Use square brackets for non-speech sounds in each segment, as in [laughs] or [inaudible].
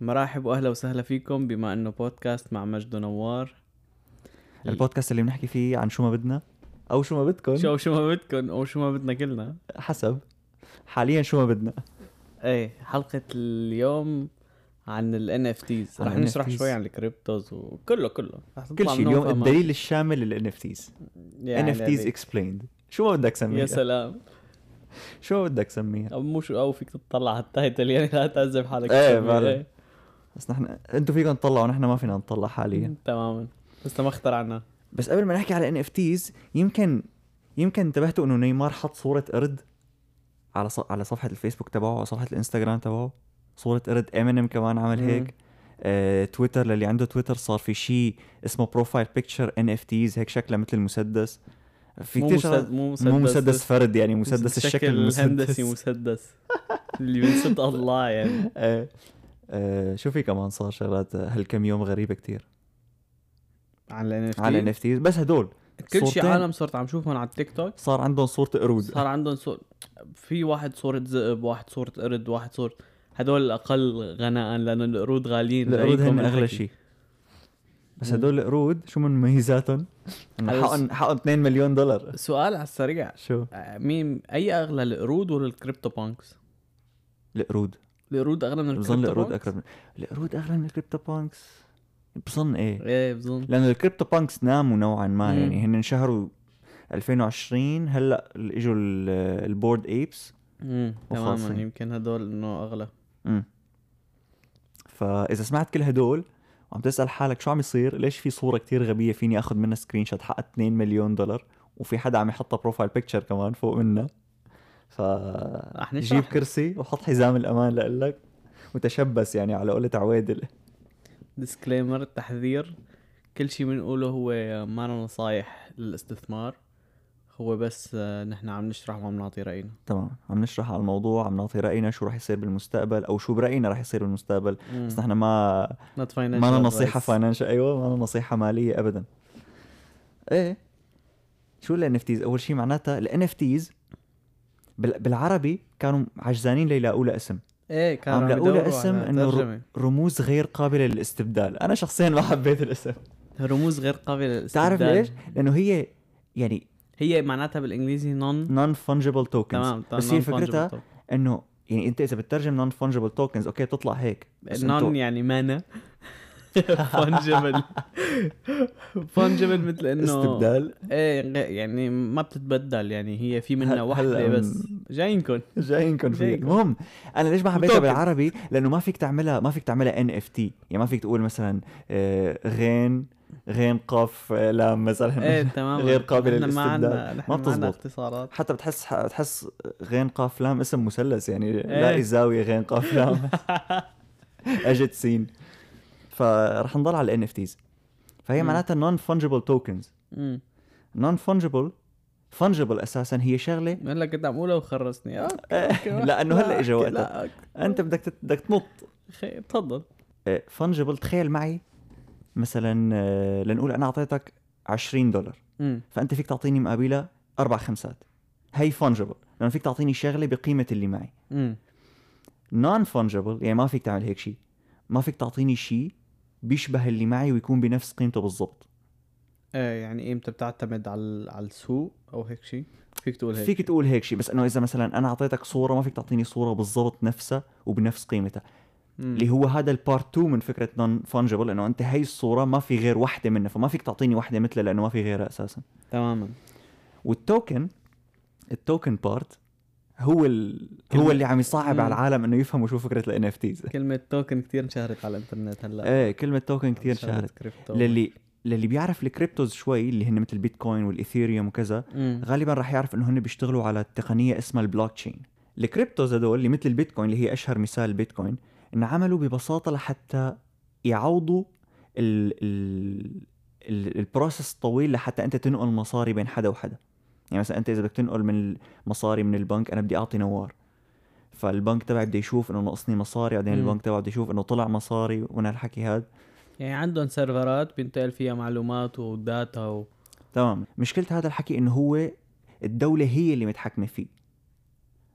مرحب وأهلا وسهلا فيكم بما إنه بودكاست مع مجد ونوار. البودكاست اللي بنحكي فيه عن شو ما بدنا. أو شو ما بدكم. شو شو ما بدكم أو شو ما بدنا كلنا. حسب. حاليا شو ما بدنا. إيه حلقة اليوم عن ال NFTs رح نشرح. شوي عن ال cryptos وكله كله كل شيء اليوم. الدليل الشامل لل NFTs يعني NFTs explained. شو ما بدك سميها. يا سلام. شو ما بدك سميها. أو مو شو أو فيك تطلع على ال title يعني لا تعذب حالك. فعلا. بس نحن أنتم فيكم تطلعوا نحن ما فينا نطلع حاليا. تماما. بس ما اخترعنا. بس قبل ما نحكي على NFTs يمكن يمكن انتبهتوا إنه نيمار حط صورة قرد على ص... على صفحة الفيسبوك تبعه أو صفحة الإنستغرام تبعه. صورة قرد امينيم كمان عمل. هيك. آه، تويتر للي عنده تويتر صار في شيء اسمه profile picture NFTs هيك شكله مثل المسدس. في كثير مسد... مو مسدس مو مسدس فرد يعني مسدس الشكل الهندسي مسدس. اللي من صدق [laughs] الله يعني. آه، شو في كمان صار شغلات هالكم يوم غريبة كتير عن ال NFT على NFTs بس هدول كل شيء. عالم صرت عم شوفهم على التيك توك صار عندهم صورة قرود صار عندهم صور في واحد صورة ذئب واحد صورة قرد واحد صورة هدول الأقل غناء لأنه القرود غاليين القرود هن أغلى. شيء بس. هدول القرود شو من مميزاتهم؟ حقهم حقهم 2 مليون دولار سؤال على السريع شو؟ آه، مين أي أغلى القرود ولا الكريبتو بانكس؟ القرود القرود أغلى من بظن الكريبتو القرود Punks؟ اقرب من القرود أغلى من ال CryptoPunks؟ بظن إيه؟ إيه بظن. لأنه ال CryptoPunks ناموا نوعا ما مم. يعني هن انشهروا 2020 هلأ إجوا ال- ال Bored Apes امم تماما. يمكن هدول إنه أغلى. امم فإذا سمعت كل هدول وعم تسأل حالك شو عم يصير؟ ليش في صورة كتير غبية فيني أخذ منها screenshot حقها 2 مليون دولار؟ وفي حدا عم يحطها profile picture كمان فوق منها. ف. جيب كرسي وحط حزام الأمان لك وتشبث يعني على قولة عوادل. disclaimer تحذير كل شيء بنقوله هو ما نصايح للاستثمار. هو بس آه، نحن عم نشرح وعم نعطي رأينا. تمام. عم نشرح على الموضوع عم نعطي رأينا شو رح يصير بالمستقبل أو شو برأينا رح يصير بالمستقبل. بس نحن ما not ما لنا نصيحة. فاينانشال أيوه ما لنا نصيحة مالية ابدا. إيه. شو ال NFTs أول شيء معناتها ال NFTs بالعربي كانوا عجزانين ليلاقوا لها اسم. إيه كانوا عم لاقوا يدوروا اسم إنه. رموز غير قابلة للاستبدال. أنا شخصيا ما حبيت الاسم. رموز غير قابلة للاستبدال تعرف ليش لأنه هي يعني هي معناتها بالإنجليزي نون نون فونجبل توكنز تمام بس هي فكرتها إنه يعني أنت إذا بتترجم non-fungible tokens okay بتطلع هيك. non يعني مانا. [laughs] fungible fungible مثل إنه استبدال؟ إيه يعني ما بتتبدل يعني هي في منها وحدة بس. جايينكم جايينكم جايكم. المهم أنا ليش ما حبيتها. بالعربي؟ لأنه ما فيك تعملها ما فيك تعملها NFT يعني ما فيك تقول مثلا آه، غين غين قاف آه، لام مثلا. إيه تمام غير قابل للاستبدال. ما بتزبط. اختصارات. حتى بتحس بتحس غين قاف لام اسم مثلث يعني. لاقي زاويه غين قاف لام. [laughs] اجت سين. فرح نضل على ال NFTs فهي. معناتها non-fungible tokens non-fungible fungible أساسا هي شغلة. [laughs] هلا كنت عم اقولها وخرسني okay، لأنه هلأ اجى وقتها. أنت بدك بدك تنط. تفضل. fungible تخيل معي مثلا آه، لنقول أنا أعطيتك 20 دولار. فأنت فيك تعطيني مقابلها أربع خمسات. هي fungible لأنه فيك تعطيني شغلة بقيمة اللي معي. non-fungible يعني ما فيك تعمل هيك شيء ما فيك تعطيني شيء بيشبه اللي معي ويكون بنفس قيمته بالضبط. إيه يعني إمتى بتعتمد على على السوق أو هيك شيء؟ فيك تقول هيك فيك تقول هيك شيء بس إنه إذا مثلا أنا أعطيتك صورة ما فيك تعطيني صورة بالضبط نفسها وبنفس قيمتها. اللي هو هذا ال part 2 من فكرة non-fungible إنه أنت هي الصورة ما في غير وحده منها فما فيك تعطيني وحده مثلها لأنه ما في غيرها أساسا. تماما. وال token ال token part هو ال... هو اللي عم يصعب مم. على العالم إنه يفهموا شو فكرة ال NFTs كلمة token كتير انشهرت على الإنترنت هلأ. إيه كلمة token كثير شغلة شهرت كريبتو للي للي بيعرف ال cryptos شوي اللي هن مثل البيتكوين والايثيريوم وكذا مم. غالبا راح يعرف إنه هن بيشتغلوا على تقنية اسمها ال blockchain ال cryptos هدول اللي مثل البيتكوين اللي هي أشهر مثال البيتكوين إن عملوا ببساطة لحتى يعوضوا ال ال ال- process الطويل لحتى أنت تنقل مصاري بين حدا وحدا. يعني مثلا أنت إذا بدك تنقل من المصاري من البنك أنا بدي أعطي نوار فالبنك تبعي بده يشوف إنه ناقصني مصاري بعدين. البنك تبعه بده يشوف إنه طلع مصاري ومن هالحكي هذا يعني عندهم سيرفرات بينتقل فيها معلومات وداتا و... تمام مشكلة هذا الحكي إنه هو الدولة هي اللي متحكمة فيه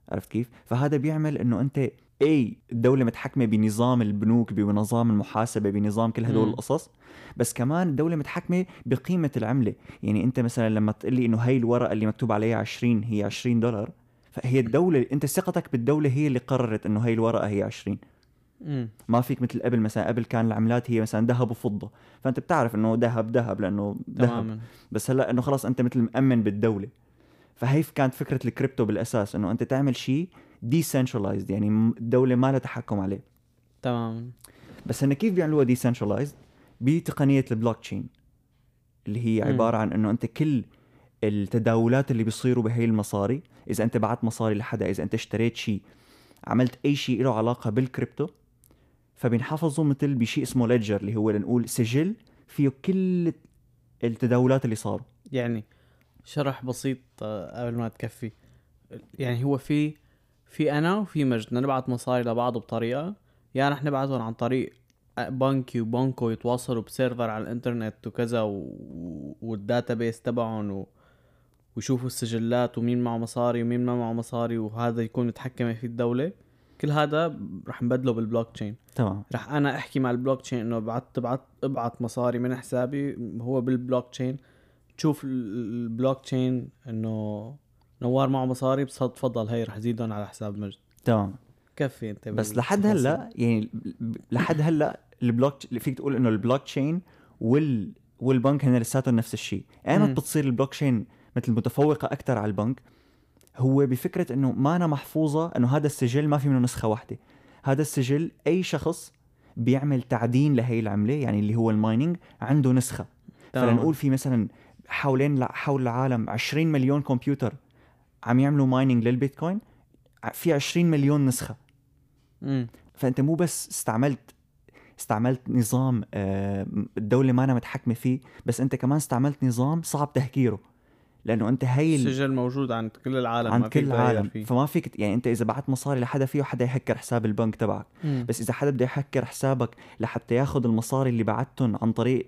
عرفت كيف؟ فهذا بيعمل إنه أنت أي الدولة متحكمة بنظام البنوك بنظام المحاسبة بنظام كل هدول. القصص بس كمان الدولة متحكمة بقيمة العملة. يعني أنت مثلا لما تقول لي إنه هاي الورقة اللي مكتوب عليها 20 هي 20 دولار فهي الدولة أنت ثقتك بالدولة هي اللي قررت إنه هاي الورقة هي 20 امم ما فيك مثل قبل مثلا قبل كان العملات هي مثلا ذهب وفضة. فأنت بتعرف إنه ذهب ذهب لأنه ذهب. بس هلأ إنه خلص أنت مثل مأمن بالدولة. فهي كانت فكرة الكريبتو بالأساس إنه أنت تعمل شيء decentralized يعني الدولة ما لها تحكم عليه. تماما بس هن كيف بيعملوها decentralized بتقنية البلوك تشين اللي هي. عبارة عن إنه أنت كل التداولات اللي بيصيروا بهي المصاري إذا أنت بعت مصاري لحدا إذا أنت اشتريت شيء عملت أي شيء له علاقة بالكريبتو فبينحفظوا مثل بشيء اسمه ledger اللي هو لنقول سجل فيه كل التداولات اللي صاروا. يعني شرح بسيط آه، قبل ما تكفي. يعني هو في في أنا وفي مجد. نبعت مصاري لبعض بطريقة. يا رح نبعتهم عن طريق بنكي وبنكو يتواصلوا ب server على الإنترنت وكذا و... وال database تبعهم و... ويشوفوا السجلات ومين معه مصاري ومين ما معه مصاري وهذا يكون متحكمة فيه الدولة. كل هذا رح نبدله بالبلوك تشين تمام. رح أنا أحكي مع البلوك تشين إنه بعت تبعت ابعت مصاري من حسابي هو بالبلوك تشين تشوف ال- البلوك تشين إنه نوار معه مصاري بس تفضل هي رح زيدهم على حساب مجد تمام كفي أنت بس لحد. هلأ يعني لحد هلأ ال block فيك تقول إنه البلوك تشين وال والبنك هن لساتهم نفس الشيء ايمت. بتصير البلوك تشين مثل متفوقة أكثر على البنك هو بفكرة إنه ما أنا محفوظة إنه هذا السجل ما في منه نسخة واحدة هذا السجل أي شخص بيعمل تعدين لهي العملة يعني اللي هو ال mining عنده نسخة. فلنقول في مثلا حوالين حول العالم 20 مليون كمبيوتر عم يعملوا mining للبيتكوين في 20 مليون نسخة مم. فأنت مو بس استعملت استعملت نظام آه، الدولة ما أنا متحكمة فيه بس أنت كمان استعملت نظام صعب تهكيره لأنه أنت هي ال- السجل موجود عند كل العالم عند كل العالم فيه. فما فيك يعني أنت إذا بعت مصاري لحدا فيه حدا يهكر حساب البنك تبعك مم. بس إذا حدا بده يهكر حسابك لحتى ياخذ المصاري اللي بعتهم عن طريق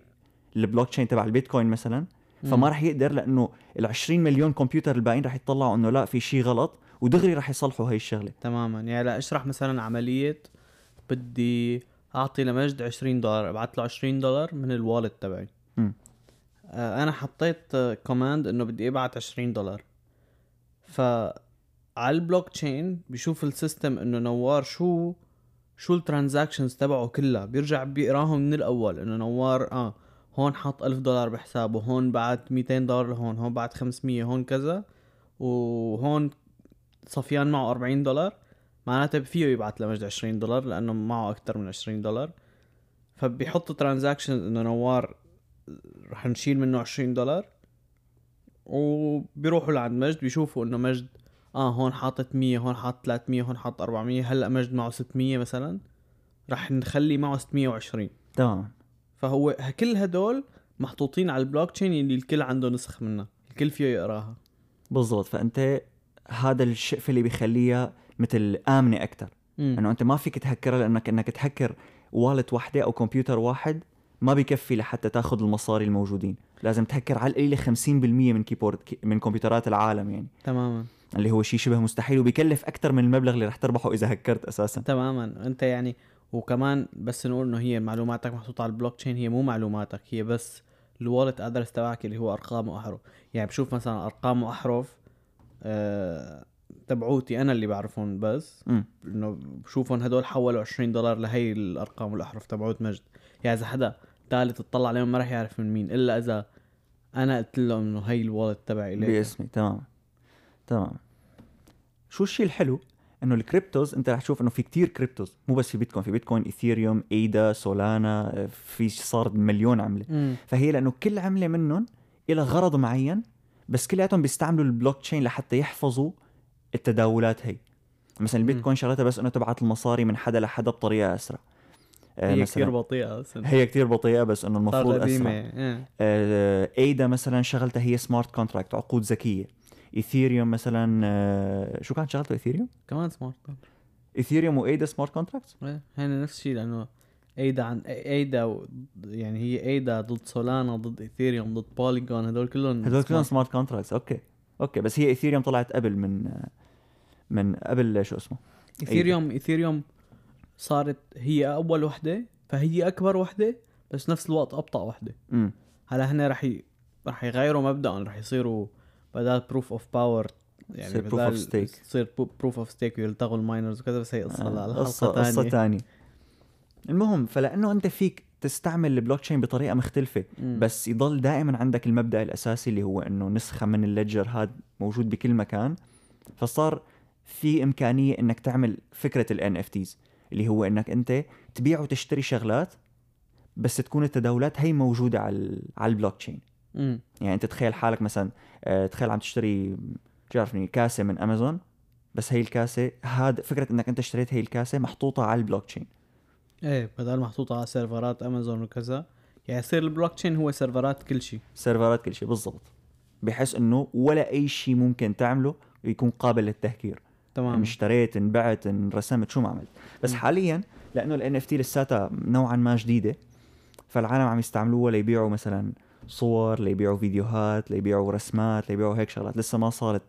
البلوك تشين تبع البيتكوين مثلا فما. رح يقدر لأنه ال 20 مليون كمبيوتر الباقيين رح يطلعوا إنه لا في شيء غلط ودغري رح يصلحوا هي الشغلة. تماما. يعني لا اشرح مثلا عملية بدي أعطي لمجد 20 دولار ابعت له 20 دولار من ال wallet تبعي. آه أنا حطيت command إنه بدي ابعت 20 دولار. ف على البلوك تشين بيشوف ال system إنه نوار شو شو ال transactions تبعه كلها. بيرجع بيقراهم من الأول إنه نوار آه هون حط 1000 دولار بحسابه هون بعت 200 دولار لهون هون بعت 500 هون كذا وهون صفيان معه 40 دولار. معناته فيه يبعت لمجد 20 دولار لأنه معه أكثر من 20 دولار. فبيحط transaction إنه نوار رح نشيل منه 20 دولار وبيروحوا لعند مجد بيشوفوا إنه مجد آه هون حاطط 100 هون حاطط 300 هون حاطط 400 هلأ مجد معه 600 مثلا. رح نخلي معه 620 تمام فهو كل هدول محطوطين على البلوك تشين اللي الكل عنده نسخ منها الكل فيه يقراها. بالضبط فأنت هذا الشيء اللي بيخليها مثل آمنة أكثر. إنه أنت ما فيك تهكرها لانك انك تهكر wallet واحدة أو كمبيوتر واحد ما بيكفي لحتى تاخذ المصاري الموجودين. لازم تهكر على القليله 50% من كيبورد من كمبيوترات العالم يعني. تماما. اللي هو شيء شبه مستحيل وبيكلف أكثر من المبلغ اللي رح تربحه إذا هكرت أساسا. تماما. أنت يعني وكمان بس نقول إنه هي معلوماتك محطوطة على البلوك تشين هي مو معلوماتك هي بس ال wallet address تبعك اللي هو أرقام وأحرف. يعني بشوف مثلا أرقام وأحرف آه تبعوتي أنا اللي بعرفهم بس إنه بشوفهم هدول حولوا 20 دولار لهي الأرقام والأحرف تبعوت مجد. يعني إذا حدا ثالث اطلع عليهم ما راح يعرف من مين إلا إذا أنا قلت له إنه هي ال wallet تبعي باسمي تمام تمام شو الشيء الحلو؟ إنه ال cryptos أنت رح تشوف إنه في كتير cryptos مو بس في بيتكوين في بيتكوين ايثيريوم ايدا سولانا في صار مليون عملة. فهي لأنه كل عملة منهم لها غرض معين بس كلياتهم بيستعملوا البلوك تشين لحتى يحفظوا التداولات هي. مثلا البيتكوين شغلتها بس إنه تبعت المصاري من حدا لحدا بطريقة أسرع. آه، هي كثير بطيئة أصلا. هي كتير بطيئة بس إنه المفروض أسرع. إيه. آه، ايدا مثلا شغلتها هي smart contract عقود ذكية. ايثيريوم مثلا آه، شو كانت شغلته؟ ايثيريوم كمان smart ايثيريوم وايدا smart contract إيه هن نفس الشيء لأنه ايدا عن ايدا و- يعني هي ايدا ضد سولانا ضد ايثيريوم ضد بوليجون هدول كلهم هدول كلهم. smart contracts okay. okay بس هي ايثيريوم طلعت قبل من من قبل شو اسمه؟ ايثيريوم ايثيريوم صارت هي أول وحدة فهي أكبر وحدة بس نفس الوقت أبطأ وحدة. امم هلا هن رح ي... رح يغيروا مبدأ رح يصيروا بدل proof of power يعني proof of بدل stake. تصير proof of stake ويلتغوا ال miners وكذا بس هي قصة لا قصة الحلقة قصة ثانية المهم فلأنه أنت فيك تستعمل البلوك تشين بطريقة مختلفة بس يضل دائما عندك المبدأ الأساسي اللي هو إنه نسخة من ال ledger هذا موجود بكل مكان. فصار في إمكانية إنك تعمل فكرة ال NFTs اللي هو إنك أنت تبيع وتشتري شغلات بس تكون التداولات هي موجودة على على البلوك تشين امم يعني انت تخيل حالك مثلا آه، تخيل عم تشتري شو بعرفني كاسة من أمازون بس هي الكاسة هذا فكرة إنك أنت اشتريت هي الكاسة محطوطة على البلوك تشين إيه بدل محطوطة على سيرفرات أمازون وكذا. يعني يصير البلوك تشين هو سيرفرات كل شيء. سيرفرات كل شيء بالضبط. بحيث إنه ولا أي شيء ممكن تعمله يكون قابل للتهكير. تمام. يعني اشتريت انبعت انرسمت شو ما عملت. بس مم. حاليا لأنه ال NFT لساتها نوعا ما جديدة فالعالم عم يستعملوها ليبيعوا مثلا صور ليبيعوا فيديوهات ليبيعوا رسمات ليبيعوا هيك شغلات. لسه ما صارت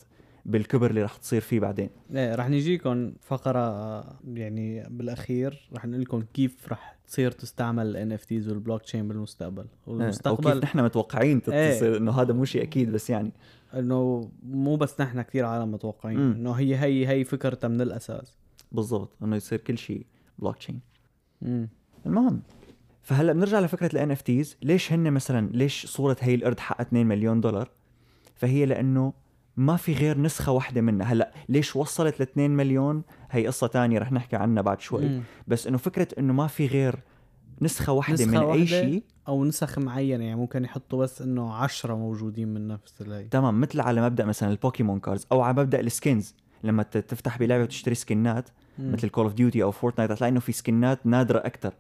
بالكبر اللي رح تصير فيه بعدين. إيه رح نجيكم فقرة يعني بالأخير رح نقول لكم كيف رح تصير تستعمل ال NFTs وال blockchain بالمستقبل كيف والمستقبل نحن متوقعين إيه. تصير إنه هذا مو شيء أكيد بس يعني. إنه مو بس نحن كثير عالم متوقعين. إنه هي هي هي فكرتها من الأساس. بالضبط إنه يصير كل شيء بلوك تشين المهم. فهلا بنرجع لفكرة ال NFTs ليش هن مثلا ليش صورة هي القرد حقها 2 مليون دولار؟ فهي لأنه ما في غير نسخة واحدة منها. هلا ليش وصلت ل 2 مليون؟ هي قصة تانية رح نحكي عنها بعد شوي. مم. بس إنه فكرة إنه ما في غير نسخة واحدة نسخة من واحدة؟ اي شيء. أو نسخ معينة يعني ممكن يحطوا بس إنه عشرة موجودين من نفس الهي تمام مثل على مبدأ مثلا ال Pokémon cards أو على مبدأ ال skins لما تفتح بلعبة وتشتري سكنات. مثل Call of Duty أو Fortnite هتلاقي إنه في سكنات نادرة أكثر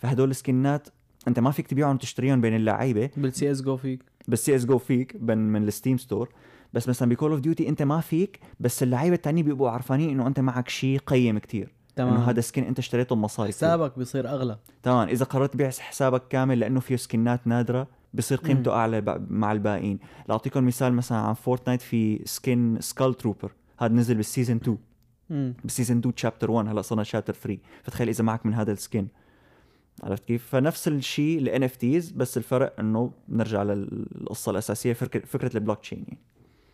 فهدول السكنات انت ما فيك تبيعهم وتشتريهم بين اللعيبة. بالسي اس جو فيك. بس سي اس جو فيك من من ال Steam store. بس مثلا ب Call of Duty انت ما فيك بس اللعيبة التانيين بيبقوا عارفانين إنه انت معك شيء قيم كتير. تمام. إنه هذا skin انت اشتريته بمصاري. حسابك بيصير أغلى. تمام. إذا قررت تبيع حسابك كامل لأنه فيه سكنات نادرة بصير قيمته مم. أعلى مع الباقيين. لأعطيكم مثال مثلا عن Fortnite في skin Skull Trooper هذا نزل بال season 2 امم بال season 2 chapter 1 هلا صرنا chapter 3 فتخيل إذا معك من هذا ال skin. عرفت كيف؟ فنفس الشيء ال NFTs بس الفرق إنه بنرجع للقصة الأساسية فكره فكرة البلوك تشين يعني.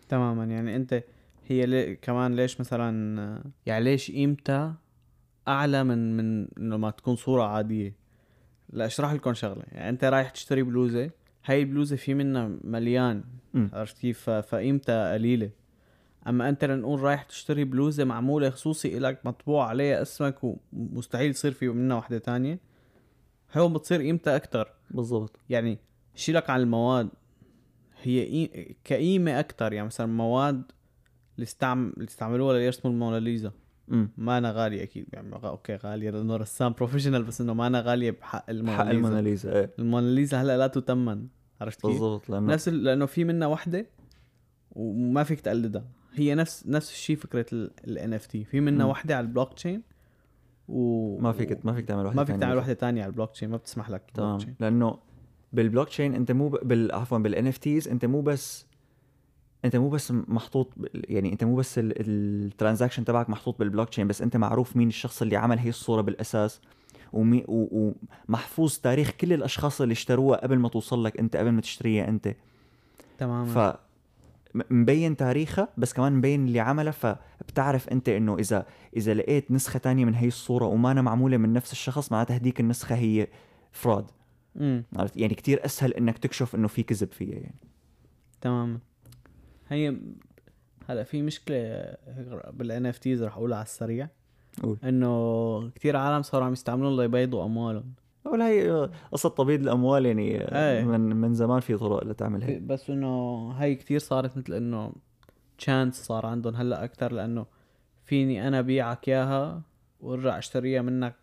تماما. يعني أنت هي لي كمان ليش مثلا يعني ليش قيمتها أعلى من من إنه ما تكون صورة عادية؟ لا أشرح لكم شغلة. يعني أنت رايح تشتري بلوزة هاي البلوزة في منها مليان. عرفت كيف؟ فقيمتها قليلة. أما أنت لنقول رايح تشتري بلوزة معمولة خصوصي إلك مطبوع عليها اسمك ومستحيل يصير في منها وحده تانية. هون بتصير قيمتها أكتر. بالضبط. يعني شيلك عن المواد هي قي- كقيمة أكتر. يعني مثلا مواد اللي استعم... اللي استعملوها ليرسموا الموناليزا ما أنا غالية أكيد. يعني غ- أوكي غالية لأنه رسام professional بس إنه ما أنا غالية بحق الموناليزا. حق الموناليزا إيه. الموناليزا هلأ لا تتمن. عرفت كيف؟ بالضبط لأنه نفس ال... لأنه في منها وحدة وما فيك تقلدها. هي نفس نفس الشيء فكرة ال N FT في منها مم. وحدة على البلوك تشين و ما فيك ما فيك تعمل واحدة ما فيك تعمل وحدة تانية على البلوك تشين ما بتسمح لك تمام. لأنه بالبلوك تشين أنت مو ب... بال عفوا بال NFTs أنت مو بس أنت مو بس محطوط يعني أنت مو بس ال transaction تبعك محطوط بالبلوك تشين بس أنت معروف مين الشخص اللي عمل هي الصورة بالأساس. ومي و... ومحفوظ تاريخ كل الأشخاص اللي اشتروها قبل ما توصل لك أنت قبل ما تشتريها أنت. تماما. مبين تاريخها بس كمان مبين اللي عملها فبتعرف أنت إنه إذا إذا لقيت نسخة تانية من هي الصورة وما أنا معمولة من نفس الشخص معناتها هديك النسخة هي fraud عرفت؟ يعني كتير أسهل إنك تكشف إنه في كذب فيها يعني. تماما. هي هلا في مشكلة بال NFTs رح أقولها على السريع. قول. إنه كثير عالم صاروا عم يستعملون ليبيضوا اموالهم ولا هي قصة تبييض الأموال يعني إيه. من من زمان في طرق لتعمل هيك بس إنه هاي كثير صارت مثل إنه chance صار عندهم هلأ أكثر لأنه فيني أنا بيعك إياها وأرجع أشتريها منك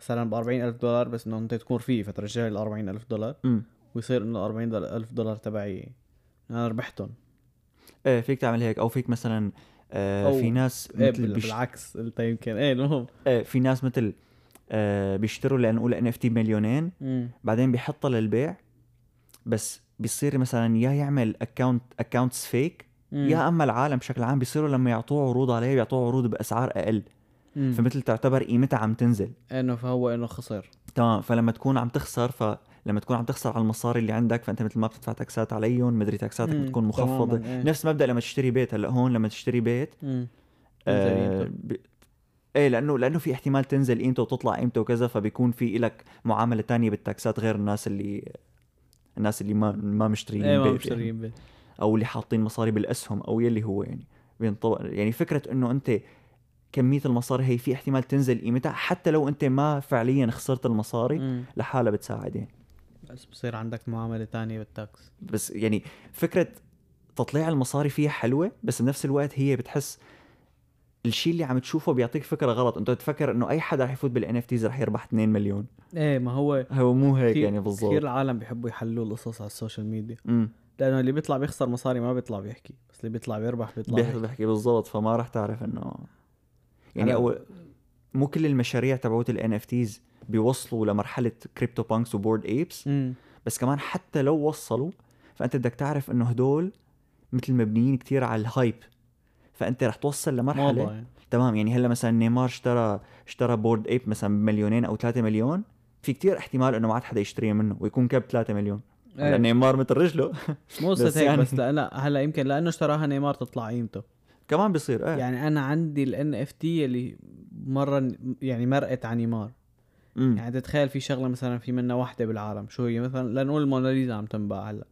مثلا ب ألف دولار بس إنه أنت تكون فيه فترجع لي ال ألف دولار امم ويصير إنه 40 ألف دولار تبعي أنا ربحتهم. إيه فيك تعمل هيك. أو فيك مثلا آه أو- في ناس إيه مثل بيش... بالعكس قلت يمكن إيه المهم. إيه في ناس مثل آه بيشتروا لنقول NFT مليونين مم. بعدين بيحطها للبيع بس بيصير مثلا يا يعمل account accounts فيك مم. يا أما العالم بشكل عام بيصيروا لما يعطوه عروض عليه بيعطوه عروض بأسعار أقل مم. فمثل تعتبر قيمتها عم تنزل إنه فهو إنه خسر تمام فلما تكون عم تخسر فلما تكون عم تخسر على المصاري اللي عندك فأنت مثل ما بتدفع تاكسات عليهم مدري تاكساتك مم. بتكون مخفضة إيه. نفس مبدأ لما تشتري بيت هلأ هون لما تشتري بيت. آه. إيه لأنه لأنه في احتمال تنزل قيمته وتطلع قيمته وكذا فبيكون في لك معاملة تانية بالتاكسات غير الناس اللي الناس اللي ما ما مشتريين إيه ما بيت يعني. مشترين بيت أو اللي حاطين مصاري بالأسهم أو يلي هو يعني بينطبق يعني فكرة إنه أنت كمية المصاري هي في احتمال تنزل قيمتها حتى لو أنت ما فعليا خسرت المصاري. لحالها بتساعد يعني بس بصير عندك معاملة تانية بال tax بس يعني فكرة تطليع المصاري فيها حلوة بس بنفس الوقت هي بتحس الشيء اللي عم تشوفه بيعطيك فكرة غلط. أنت بتفكر إنه أي حدا رح يفوت بال NFTs رح يربح 2 مليون. إيه ما هو هو مو هيك كتير- يعني كثير بالضبط العالم بيحبوا يحلوا القصص على ال social media. امم لأنه اللي بيطلع بيخسر مصاري ما بيطلع بيحكي. بس اللي بيطلع بيربح بيطلع بيحكي. بيحكي. بالضبط. فما رح تعرف إنه يعني اول مو كل المشاريع تبعوت ال NFTs بيوصلوا لمرحلة CryptoPunks و Bored Apes امم بس كمان حتى لو وصلوا فأنت بدك تعرف إنه هدول مثل مبنيين كتير على ال hype فأنت رح توصل لمرحلة؟ يعني. تمام يعني هلأ مثلا نيمار اشترى اشترى Bored Ape مثلا بمليونين أو 3 مليون في كتير احتمال إنه ما عاد حدا يشتريه منه ويكون كب 3 مليون. لأن نيمار مثل رجله. [laughs] مو قصة هيك يعني- بس لا, لا هلأ يمكن لأنه اشتراها نيمار تطلع قيمته. كمان بيصير إيه. يعني أنا عندي ال NFT اللي مرة يعني مرقت عن نيمار. يعني تتخيل في شغلة مثلا في منها وحدة بالعالم شو هي؟ مثلا لنقول الموناليزا عم تنباع هلأ.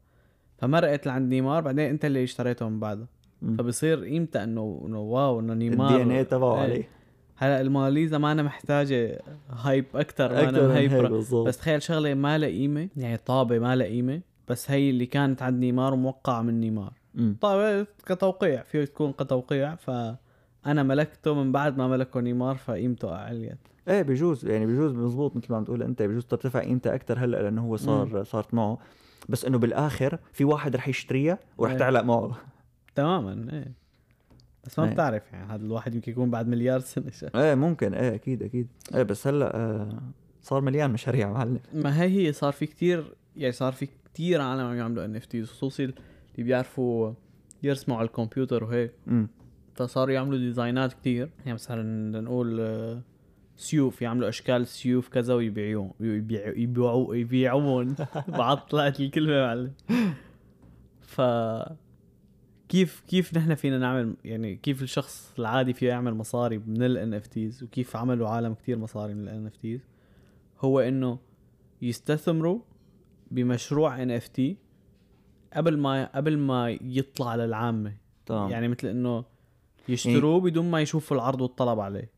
فمرقت لعند نيمار بعدين أنت اللي اشتريته من بعدها مم. فبصير قيمتها إنه إنه wow إنه نيمار ال DNA تبعه إيه. عليه هلأ الموناليزا ما أنا محتاجة hype أكثر ما أنا بالضبط. بس تخيل شغلة ما لها قيمة يعني طابة ما لها قيمة بس هي اللي كانت عند نيمار وموقعة من نيمار. مم. طابة كتوقيع فيه تكون كتوقيع فأنا ملكته من بعد ما ملكه نيمار فقيمته عليت إيه بجوز يعني بجوز مزبوط مثل ما عم تقول أنت بجوز ترتفع قيمتها أكثر هلأ لأنه هو صار صارت معه. بس إنه بالآخر في واحد رح يشتريها ورح إيه. تعلق معه. تماما إيه. بس ما إيه. بتعرف يعني هذا الواحد يمكن يكون بعد مليار سنة. إيه ممكن إيه أكيد أكيد. إيه بس هلأ آه صار مليان مشاريع معلم. ما هي هي صار في كتير يعني صار في كتير عالم عم يعملوا NFTs خصوصي اللي بيعرفوا يرسموا على الكمبيوتر وهيك. فصاروا يعملوا design ات كتير. يعني مثلا نقول آه، سيوف يعملوا أشكال سيوف كذا ويبيعوهم يبيعوا يبيعوا يبيعون. [laughs] بعض طلعت الكلمة معلم. ف كيف كيف نحن فينا نعمل يعني كيف الشخص العادي فيه يعمل مصاري من ال NFTs وكيف عملوا عالم كتير مصاري من ال NFTs هو إنه يستثمروا بمشروع NFT قبل ما قبل ما يطلع للعامة. تمام. يعني مثل إنه يشتروه بدون ما يشوفوا العرض والطلب عليه.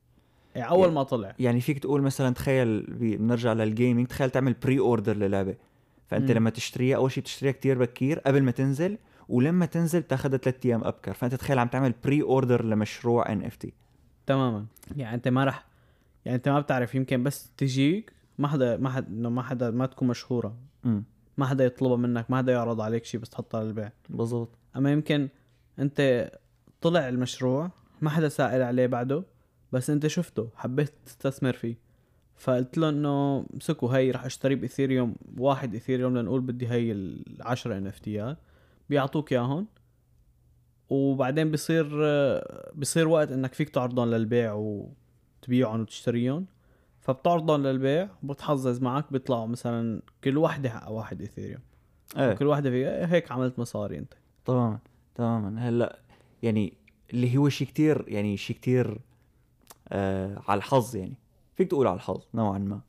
يعني أول يعني- ما طلع. يعني فيك تقول مثلا تخيل بنرجع لل gaming تخيل تعمل pre-order للعبة. فأنت مم. لما تشتريها أول شيء بتشتريها كتير بكير قبل ما تنزل ولما تنزل بتاخذها ثلاث أيام أبكر. فأنت تخيل عم تعمل pre-order لمشروع NFT تماما. يعني أنت ما رح يعني أنت ما بتعرف يمكن بس تجيك ما حدا ما حدا إنه ما حدا ما تكون مشهورة. ما حدا يطلبها منك ما حدا يعرض عليك شيء بس تحطها للبيع بالضبط. أما يمكن أنت طلع المشروع ما حدا سائل عليه بعده بس أنت شفته حبيت تستثمر فيه. فقلت له إنه امسكوا هي رح أشتري ب Ethereum واحد Ethereum لنقول بدي هي العشرة NFT ات بيعطوك اياهم وبعدين بصير بصير وقت إنك فيك تعرضهم للبيع وتبيعهم وتشتريهم فبتعرضهم للبيع وبتحظ معك بيطلعوا مثلا كل وحدة حق واحد Ethereum إيه. كل وحدة في هيك عملت مصاري أنت. تماما تماما. هلأ يعني اللي هو شيء كتير يعني شيء كتير آه على الحظ يعني. فيك تقول على الحظ نوعا ما.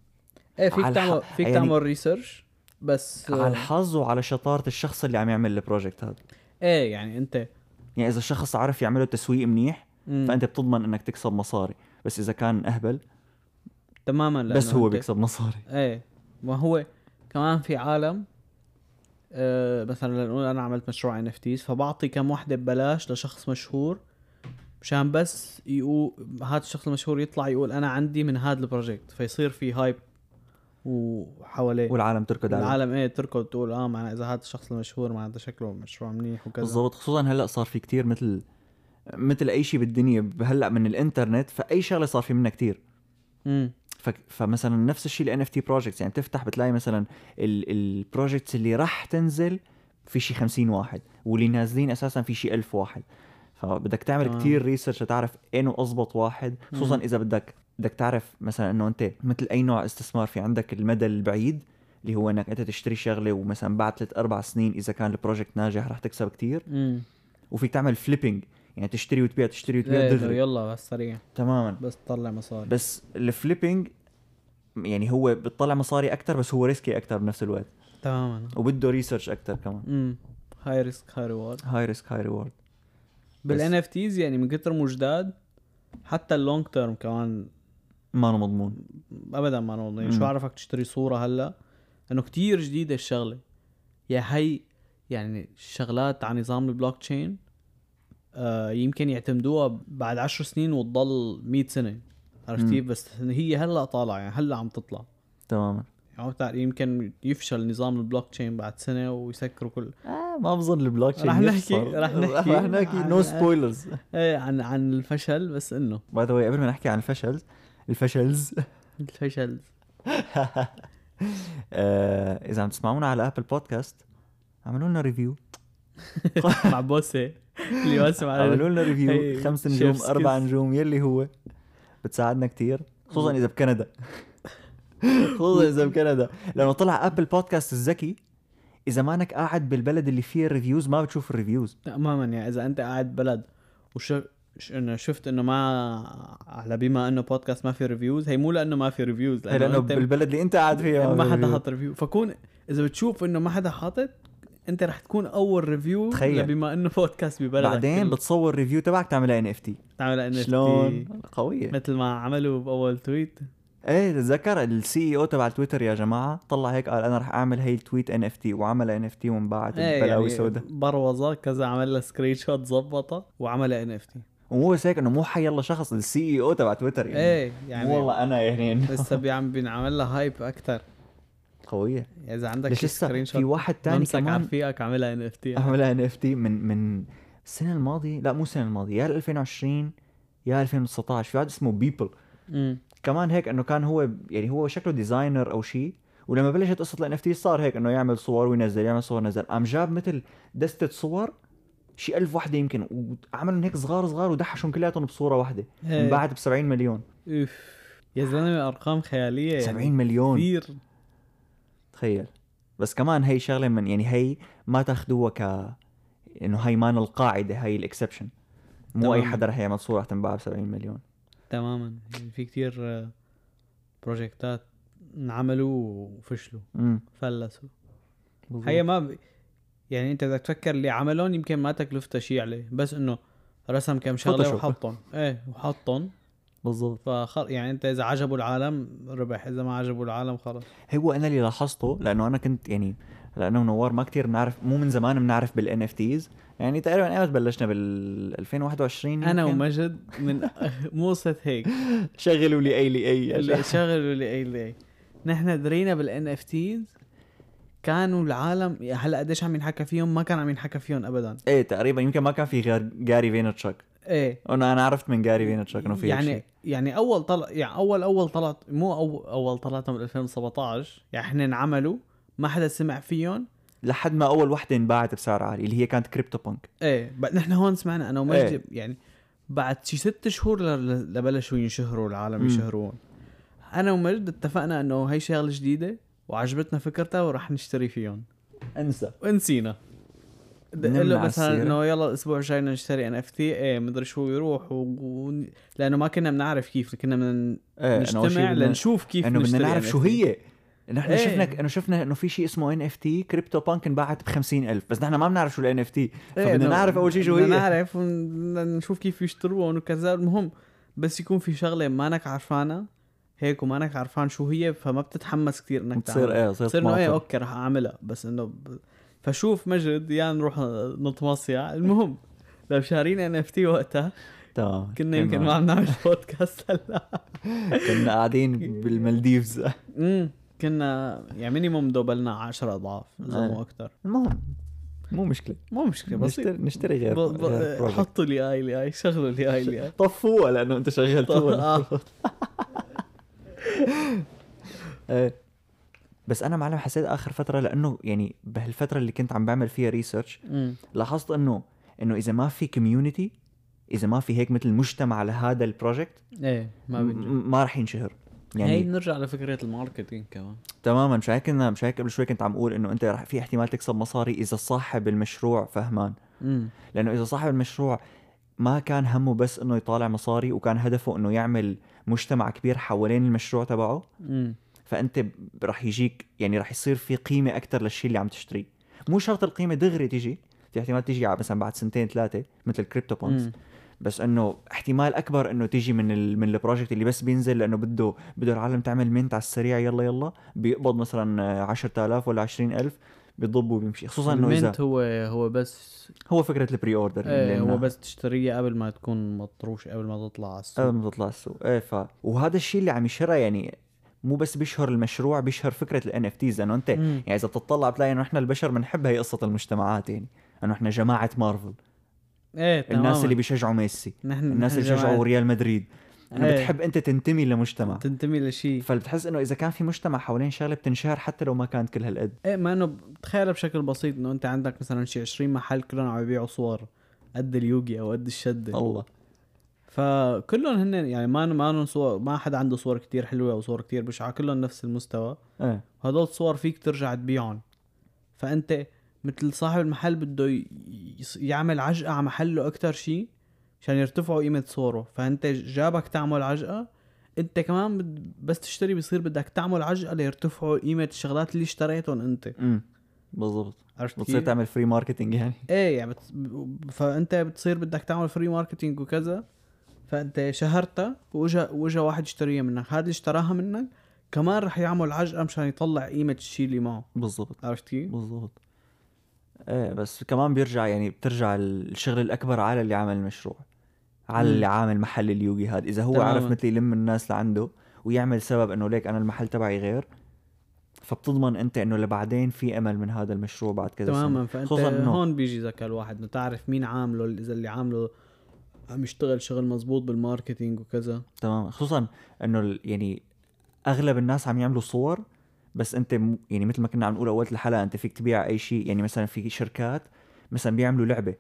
إيه فيك تعمل فيك يعني- تعمل research بس على الحظ وعلى شطارة الشخص اللي عم يعمل ال project هذا. إيه يعني أنت يعني إذا الشخص عرف يعمله تسويق منيح مم. فأنت بتضمن إنك تكسب مصاري. بس إذا كان أهبل تماما بس هو بيكسب مصاري. إيه ما هو كمان في عالم آه مثلا لنقول أنا عملت مشروع NFTs فبعطي كم وحدة ببلاش لشخص مشهور مشان بس يقول هذا الشخص المشهور يطلع يقول أنا عندي من هذا ال project فيصير في hype حواليه والعالم تركض عليه. العالم إيه تركض تقول آه معنى إذا هذا الشخص المشهور معناته شكله مشروع منيح وكذا. بالضبط. خصوصا هلأ صار في كتير مثل مثل أي شيء بالدنيا. هلأ من الإنترنت فأي شغلة صار في منها كتير. امم ف... فمثلا نفس الشيء ال NFT projects يعني تفتح بتلاقي مثلا ال projects اللي راح تنزل في شي 50 واحد واللي نازلين أساسا في شي 1000 واحد. فبدك تعمل تمام. كتير research لتعرف إنه اضبط واحد خصوصا. إذا بدك بدك تعرف مثلا إنه أنت مثل أي نوع استثمار في عندك المدى البعيد اللي هو إنك أنت تشتري شغلة ومثلا بعد ثلاث أربع سنين إذا كان ال project ناجح رح تكسب كتير. امم وفيك تعمل flipping يعني تشتري وتبيع تشتري وتبيع إيه، دغري. يلا بس سريع. تماما. بس تطلع مصاري. بس ال flipping يعني هو بتطلع مصاري أكثر بس هو risky أكثر بنفس الوقت. تماما. وبده research أكثر كمان. امم هاي ريسك هاي ريورد هاي ريسك high reward بال NFTs يعني من كتر مو هن جداد حتى ال long term كمان ما مضمون. ابدا مو مضمون يعني مم. شو عرفك تشتري صورة هلأ؟ إنه كتير جديدة الشغلة. يا هي يعني الشغلات على نظام البلوك تشين آه يمكن يعتمدوها بعد عشر سنين وتضل 100 سنة. عرفت. كيف؟ بس هي هلأ طالعة يعني هلأ عم تطلع. تماما. يعني يمكن يفشل نظام البلوك تشين بعد سنة ويسكروا كل. آه ما بظن البلوك تشين رح نحكي-. رح نحكي رح نحكي. عن- no spoilers إيه عن عن الفشل بس إنه. by the قبل ما نحكي عن الفشل الفشلز. الفشل [laughs] آه إذا عم تسمعونا على Apple Podcast اعملوا لنا review [laughs] مع بوسة. اللي واسم على اعملوا لنا review خمس نجوم. أربع نجوم يلي هو. بتساعدنا كتير خصوصا إذا بكندا. [laughs] خصوصا إذا بكندا. لأنه طلع Apple Podcast الذكي إذا مانك قاعد بالبلد اللي فيه ال reviews ما بتشوف ال reviews تماما يعني إذا أنت قاعد بلد وشف ش- إنه شفت إنه ما على بما إنه بودكاست ما في reviews هي مو لأنه ما في reviews لأنه لأنه أنت بالبلد اللي أنت قاعد فيها ما حدا. حاط review فكون إذا بتشوف إنه ما حدا حاطط أنت رح تكون أول review تخيل. بما إنه بودكاست ببلدك. بعدين كله. بتصور review تبعك تعملها NFT تعمل ان شلون؟ قوية. مثل ما عملوا بأول تويت إيه تتذكر السي أو تبع تويتر يا جماعة؟ طلع هيك قال أنا رح أعمل هي التويت ان اف تي وعمل ان اف تي وانباعت إيه بلاوي يعني سوداء بروزة كذا عمل لها سكرين شوت ظبطها وعمل ان اف تي ومو بس هيك إنه مو حي الله شخص السي أو تبع تويتر يعني. إيه يعني والله أنا يعني لسه بيعم [laughs] بينعمل لها هايب أكثر قوية. إذا عندك ليش لسه؟ سكرين في شوت واحد تاني على كمان. رفيقك عاملها ان اف تي عملها ان اف تي من من السنة الماضية. لا مو السنة الماضية يا 2020 يا 2019 في واحد اسمه Beeple كمان هيك إنه كان هو يعني هو شكله designer أو شيء ولما بلشت قصة ال NFT صار هيك إنه يعمل صور وينزل يعمل صور وينزل. قام جاب مثل دستة صور شي ألف وحده يمكن وعملهم هيك صغار صغار ودحشهم كلياتهم بصورة واحدة. انباعت ب 70 مليون. أوف. يا زلمة أرقام خيالية يعني. 70 مليون. كثير. تخيل. بس كمان هي شغلة من يعني هي ما تاخذوها ك إنه هي مان القاعدة هي ال exception مو أي تمام. حدا رح يعمل صورة رح تنباع ب 70 مليون. تماما. يعني في كثير آه، project ات انعملوا وفشلوا. فلسوا. هي ما ب... يعني انت بدك تفكر اللي عملهم يمكن ما تكلفته شيء عليه بس انه رسم كم شغلة. وحطهم. إيه وحطهم. بالضبط. فخل يعني انت إذا عجبوا العالم ربح إذا ما عجبوا العالم خلص هو أنا اللي لاحظته لأنه أنا كنت يعني لأنه نوار ما كتير بنعرف مو من زمان بنعرف بال NFTs يعني تقريبا ايمت بلشنا بال 2021 أنا؟ ومجد من [laughs] مو قصة هيك. شغلوا لي أي لي أي. شغلوا اللي أي اللي نحن درينا بال NFTs كانوا العالم هلا قديش عم ينحكى فيهم؟ ما كان عم ينحكى فيهم ابدا. إيه تقريبا يمكن ما كان في غير Gary Vaynerchuk إيه. أنا أنا عرفت من Gary Vaynerchuk إنه في يعني شيء. يعني أول طلع يعني اول أول طلعت مو اول أول طلعتهم بال 2017 يعني إحنا انعملوا ما حدا سمع فيهم. لحد ما أول وحدة انباعت بسعر عالي اللي هي كانت CryptoPunk إيه نحن هون سمعنا أنا ومجدي إيه. يعني بعد شي ست شهور لبلشوا ينشهروا العالم. يشهرون أنا ومجد اتفقنا إنه هي شغلة جديدة وعجبتنا فكرتها وراح نشتري فيهم. انسى. ونسينا. د- نمنا قال له مثلا. إنه يلا الأسبوع الجاي بدنا نشتري NFT إيه مدري شو يروح و... و... لأنه ما كنا بنعرف كيف كنا بدنا إيه نجتمع لنشوف كيف إنه بدنا نعرف شو NFT. هي. نحن إيه. شفنا إنه شفنا إنه في شيء اسمه NFT CryptoPunk انباعت ب 50000 بس نحن ما بنعرف شو ال NFT فبدنا نعرف أول شيء شو هي. نعرف ونشوف كيف يشتروهم وكذا المهم بس يكون في شغلة مانك عرفانها هيك ومانك عرفان شو هي فما بتتحمس كثير إنك بتصير إيه بتصير إنه إيه. okay رح أعملها. بس إنه ب... فشوف مجد يا نروح نتمصيع المهم لو شارين NFT وقتها تمام كنا يمكن ما [laughs] عم نعمل بودكاست هلا. كنا قاعدين بالمالديفز. امم كنا يعني minimum دوبلنا 10 أضعاف إذا إيه. مو أكثر المهم مو مشكلة. مو مشكلة بسيط. نشتري نشتري غير, ب... ب... غير. حطوا لي اي لي آي شغلوا لي اي لي اي طفوها لأنه أنت شغلتوها. آه. [laughs] [laughs] بس أنا معلم حسيت آخر فترة لأنه يعني بهالفترة اللي كنت عم بعمل فيها research لاحظت إنه إنه إذا ما في community إذا ما في هيك مثل مجتمع لهذا ال project إيه ما بينجح. ما راح ينشهر. يعني هي نرجع لفكرة ال marketing كمان. تماما مش هيك كنا مش هيك قبل شوي كنت عم أقول إنه أنت رح في احتمال تكسب مصاري إذا صاحب المشروع فهمان. امم لأنه إذا صاحب المشروع ما كان همه بس إنه يطالع مصاري وكان هدفه إنه يعمل مجتمع كبير حوالين المشروع تبعه. امم فأنت رح يجيك يعني رح يصير في قيمة أكثر للشيء اللي عم تشتريه. مو شرط القيمة دغري تيجي في احتمال تيجي مثلا بعد سنتين ثلاثة مثل ال CryptoPunks بس إنه احتمال أكبر إنه تيجي من ال من ال project اللي بس بينزل لأنه بده بده العالم تعمل mint على السريع يلا يلا. بيقبض مثلا آه، 10000 ولا 20000 بيضب وبيمشي خصوصا إنه إذا هو هو بس هو فكرة ال pre-order إيه هو بس تشتريها قبل ما تكون مطروحة قبل ما تطلع على السوق. قبل ما تطلع السوق. إيه ف وهذا الشيء اللي عم يشهرها يعني مو بس بيشهر المشروع بيشهر فكرة ال NFTs لأنه أنت مم. يعني إذا بتطلع بتلاقي إنه إحنا البشر بنحب هي قصة المجتمعات يعني إنه إحنا جماعة مارفل. إيه تماما الناس اللي بيشجعوا ميسي نحن الناس نحن اللي بيشجعوا ريال مدريد. انه إيه. بتحب أنت تنتمي لمجتمع. تنتمي لشيء فبتحس إنه إذا كان في مجتمع حوالين شغله بتنشهر حتى لو ما كانت كل هالقد. إيه ما إنه تخيل بشكل بسيط إنه أنت عندك مثلا شي 20 محل كلهم عم يبيعوا صور قد اليوغي أو قد الشدة. الله. فكلهم هن يعني ما ما صور ما حدا عنده صور كتير حلوة أو صور كتير بشعة كلهم نفس المستوى. إيه. هدول الصور فيك ترجع تبيعهم. فأنت مثل صاحب المحل بده يعمل عجقة على محله أكتر شيء عشان يرتفعوا قيمة صوره. فأنت جابك تعمل عجقة أنت كمان بد- بس تشتري بصير بدك تعمل عجقة ليرتفعوا قيمة الشغلات اللي اشتريتهم أنت. امم بالضبط. عرفت بتصير؟ تعمل free marketing يعني. إيه يعني بت... فأنت بتصير بدك تعمل free marketing وكذا فأنت شهرتها واجا وإجا واحد يشتريها منك. هذا اللي اشتراها منك كمان رح يعمل عجقة مشان يطلع قيمة الشيء اللي معه. بالضبط. عرفت كيف؟ بالضبط. إيه بس كمان بيرجع يعني بترجع الشغل الأكبر على اللي عامل المشروع. على. اللي عامل محل اليوغي هذا إذا هو. عرف مثل يلم الناس لعنده ويعمل سبب إنه ليك أنا المحل تبعي غير فبتضمن أنت إنه لبعدين في أمل من هذا المشروع بعد كذا تماما. سنة. فانت هون بيجي ذكاء الواحد إنه تعرف مين عامله إذا اللي عامله عم يشتغل شغل مزبوط بال marketing وكذا. تمام. خصوصا إنه يعني أغلب الناس عم يعملوا صور بس أنت يعني مثل ما كنا عم نقول أول الحلقة أنت فيك تبيع أي شيء. يعني مثلا في شركات مثلا بيعملوا لعبة.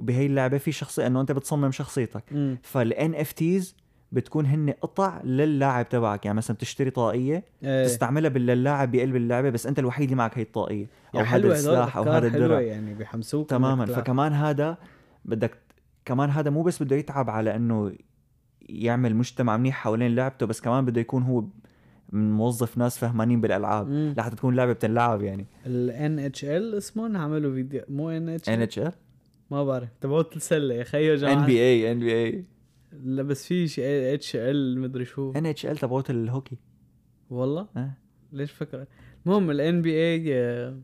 وبهي اللعبة في شخصيه إنه أنت بتصمم شخصيتك. فال NFTs بتكون هن قطع للاعب تبعك. يعني مثلا بتشتري طاقية إيه. تستعملها باللاعب بقلب اللعبة بس أنت الوحيد اللي معك هي الطاقية. أو يعني هذا السلاح أو هذا الدرع يعني بيحمسوك تماما. فكمان هذا بدك كمان هذا مو بس بده يتعب على إنه يعمل مجتمع منيح حوالين لعبته بس كمان بده يكون هو موظف ناس فهمانين بالألعاب. لحتى تكون لعبة بتنلعب يعني. ال NHL اسمهم عملوا فيديو مو NHL ان اتش ال ما بعرف. تبعوت السلة يا خيو جماعة. ان بي اي ان بي اي لا بس في شيء HL مدري شو. NHL تبعوت الهوكي. والله؟ آه. ليش فكرة؟ المهم ال NBA آه،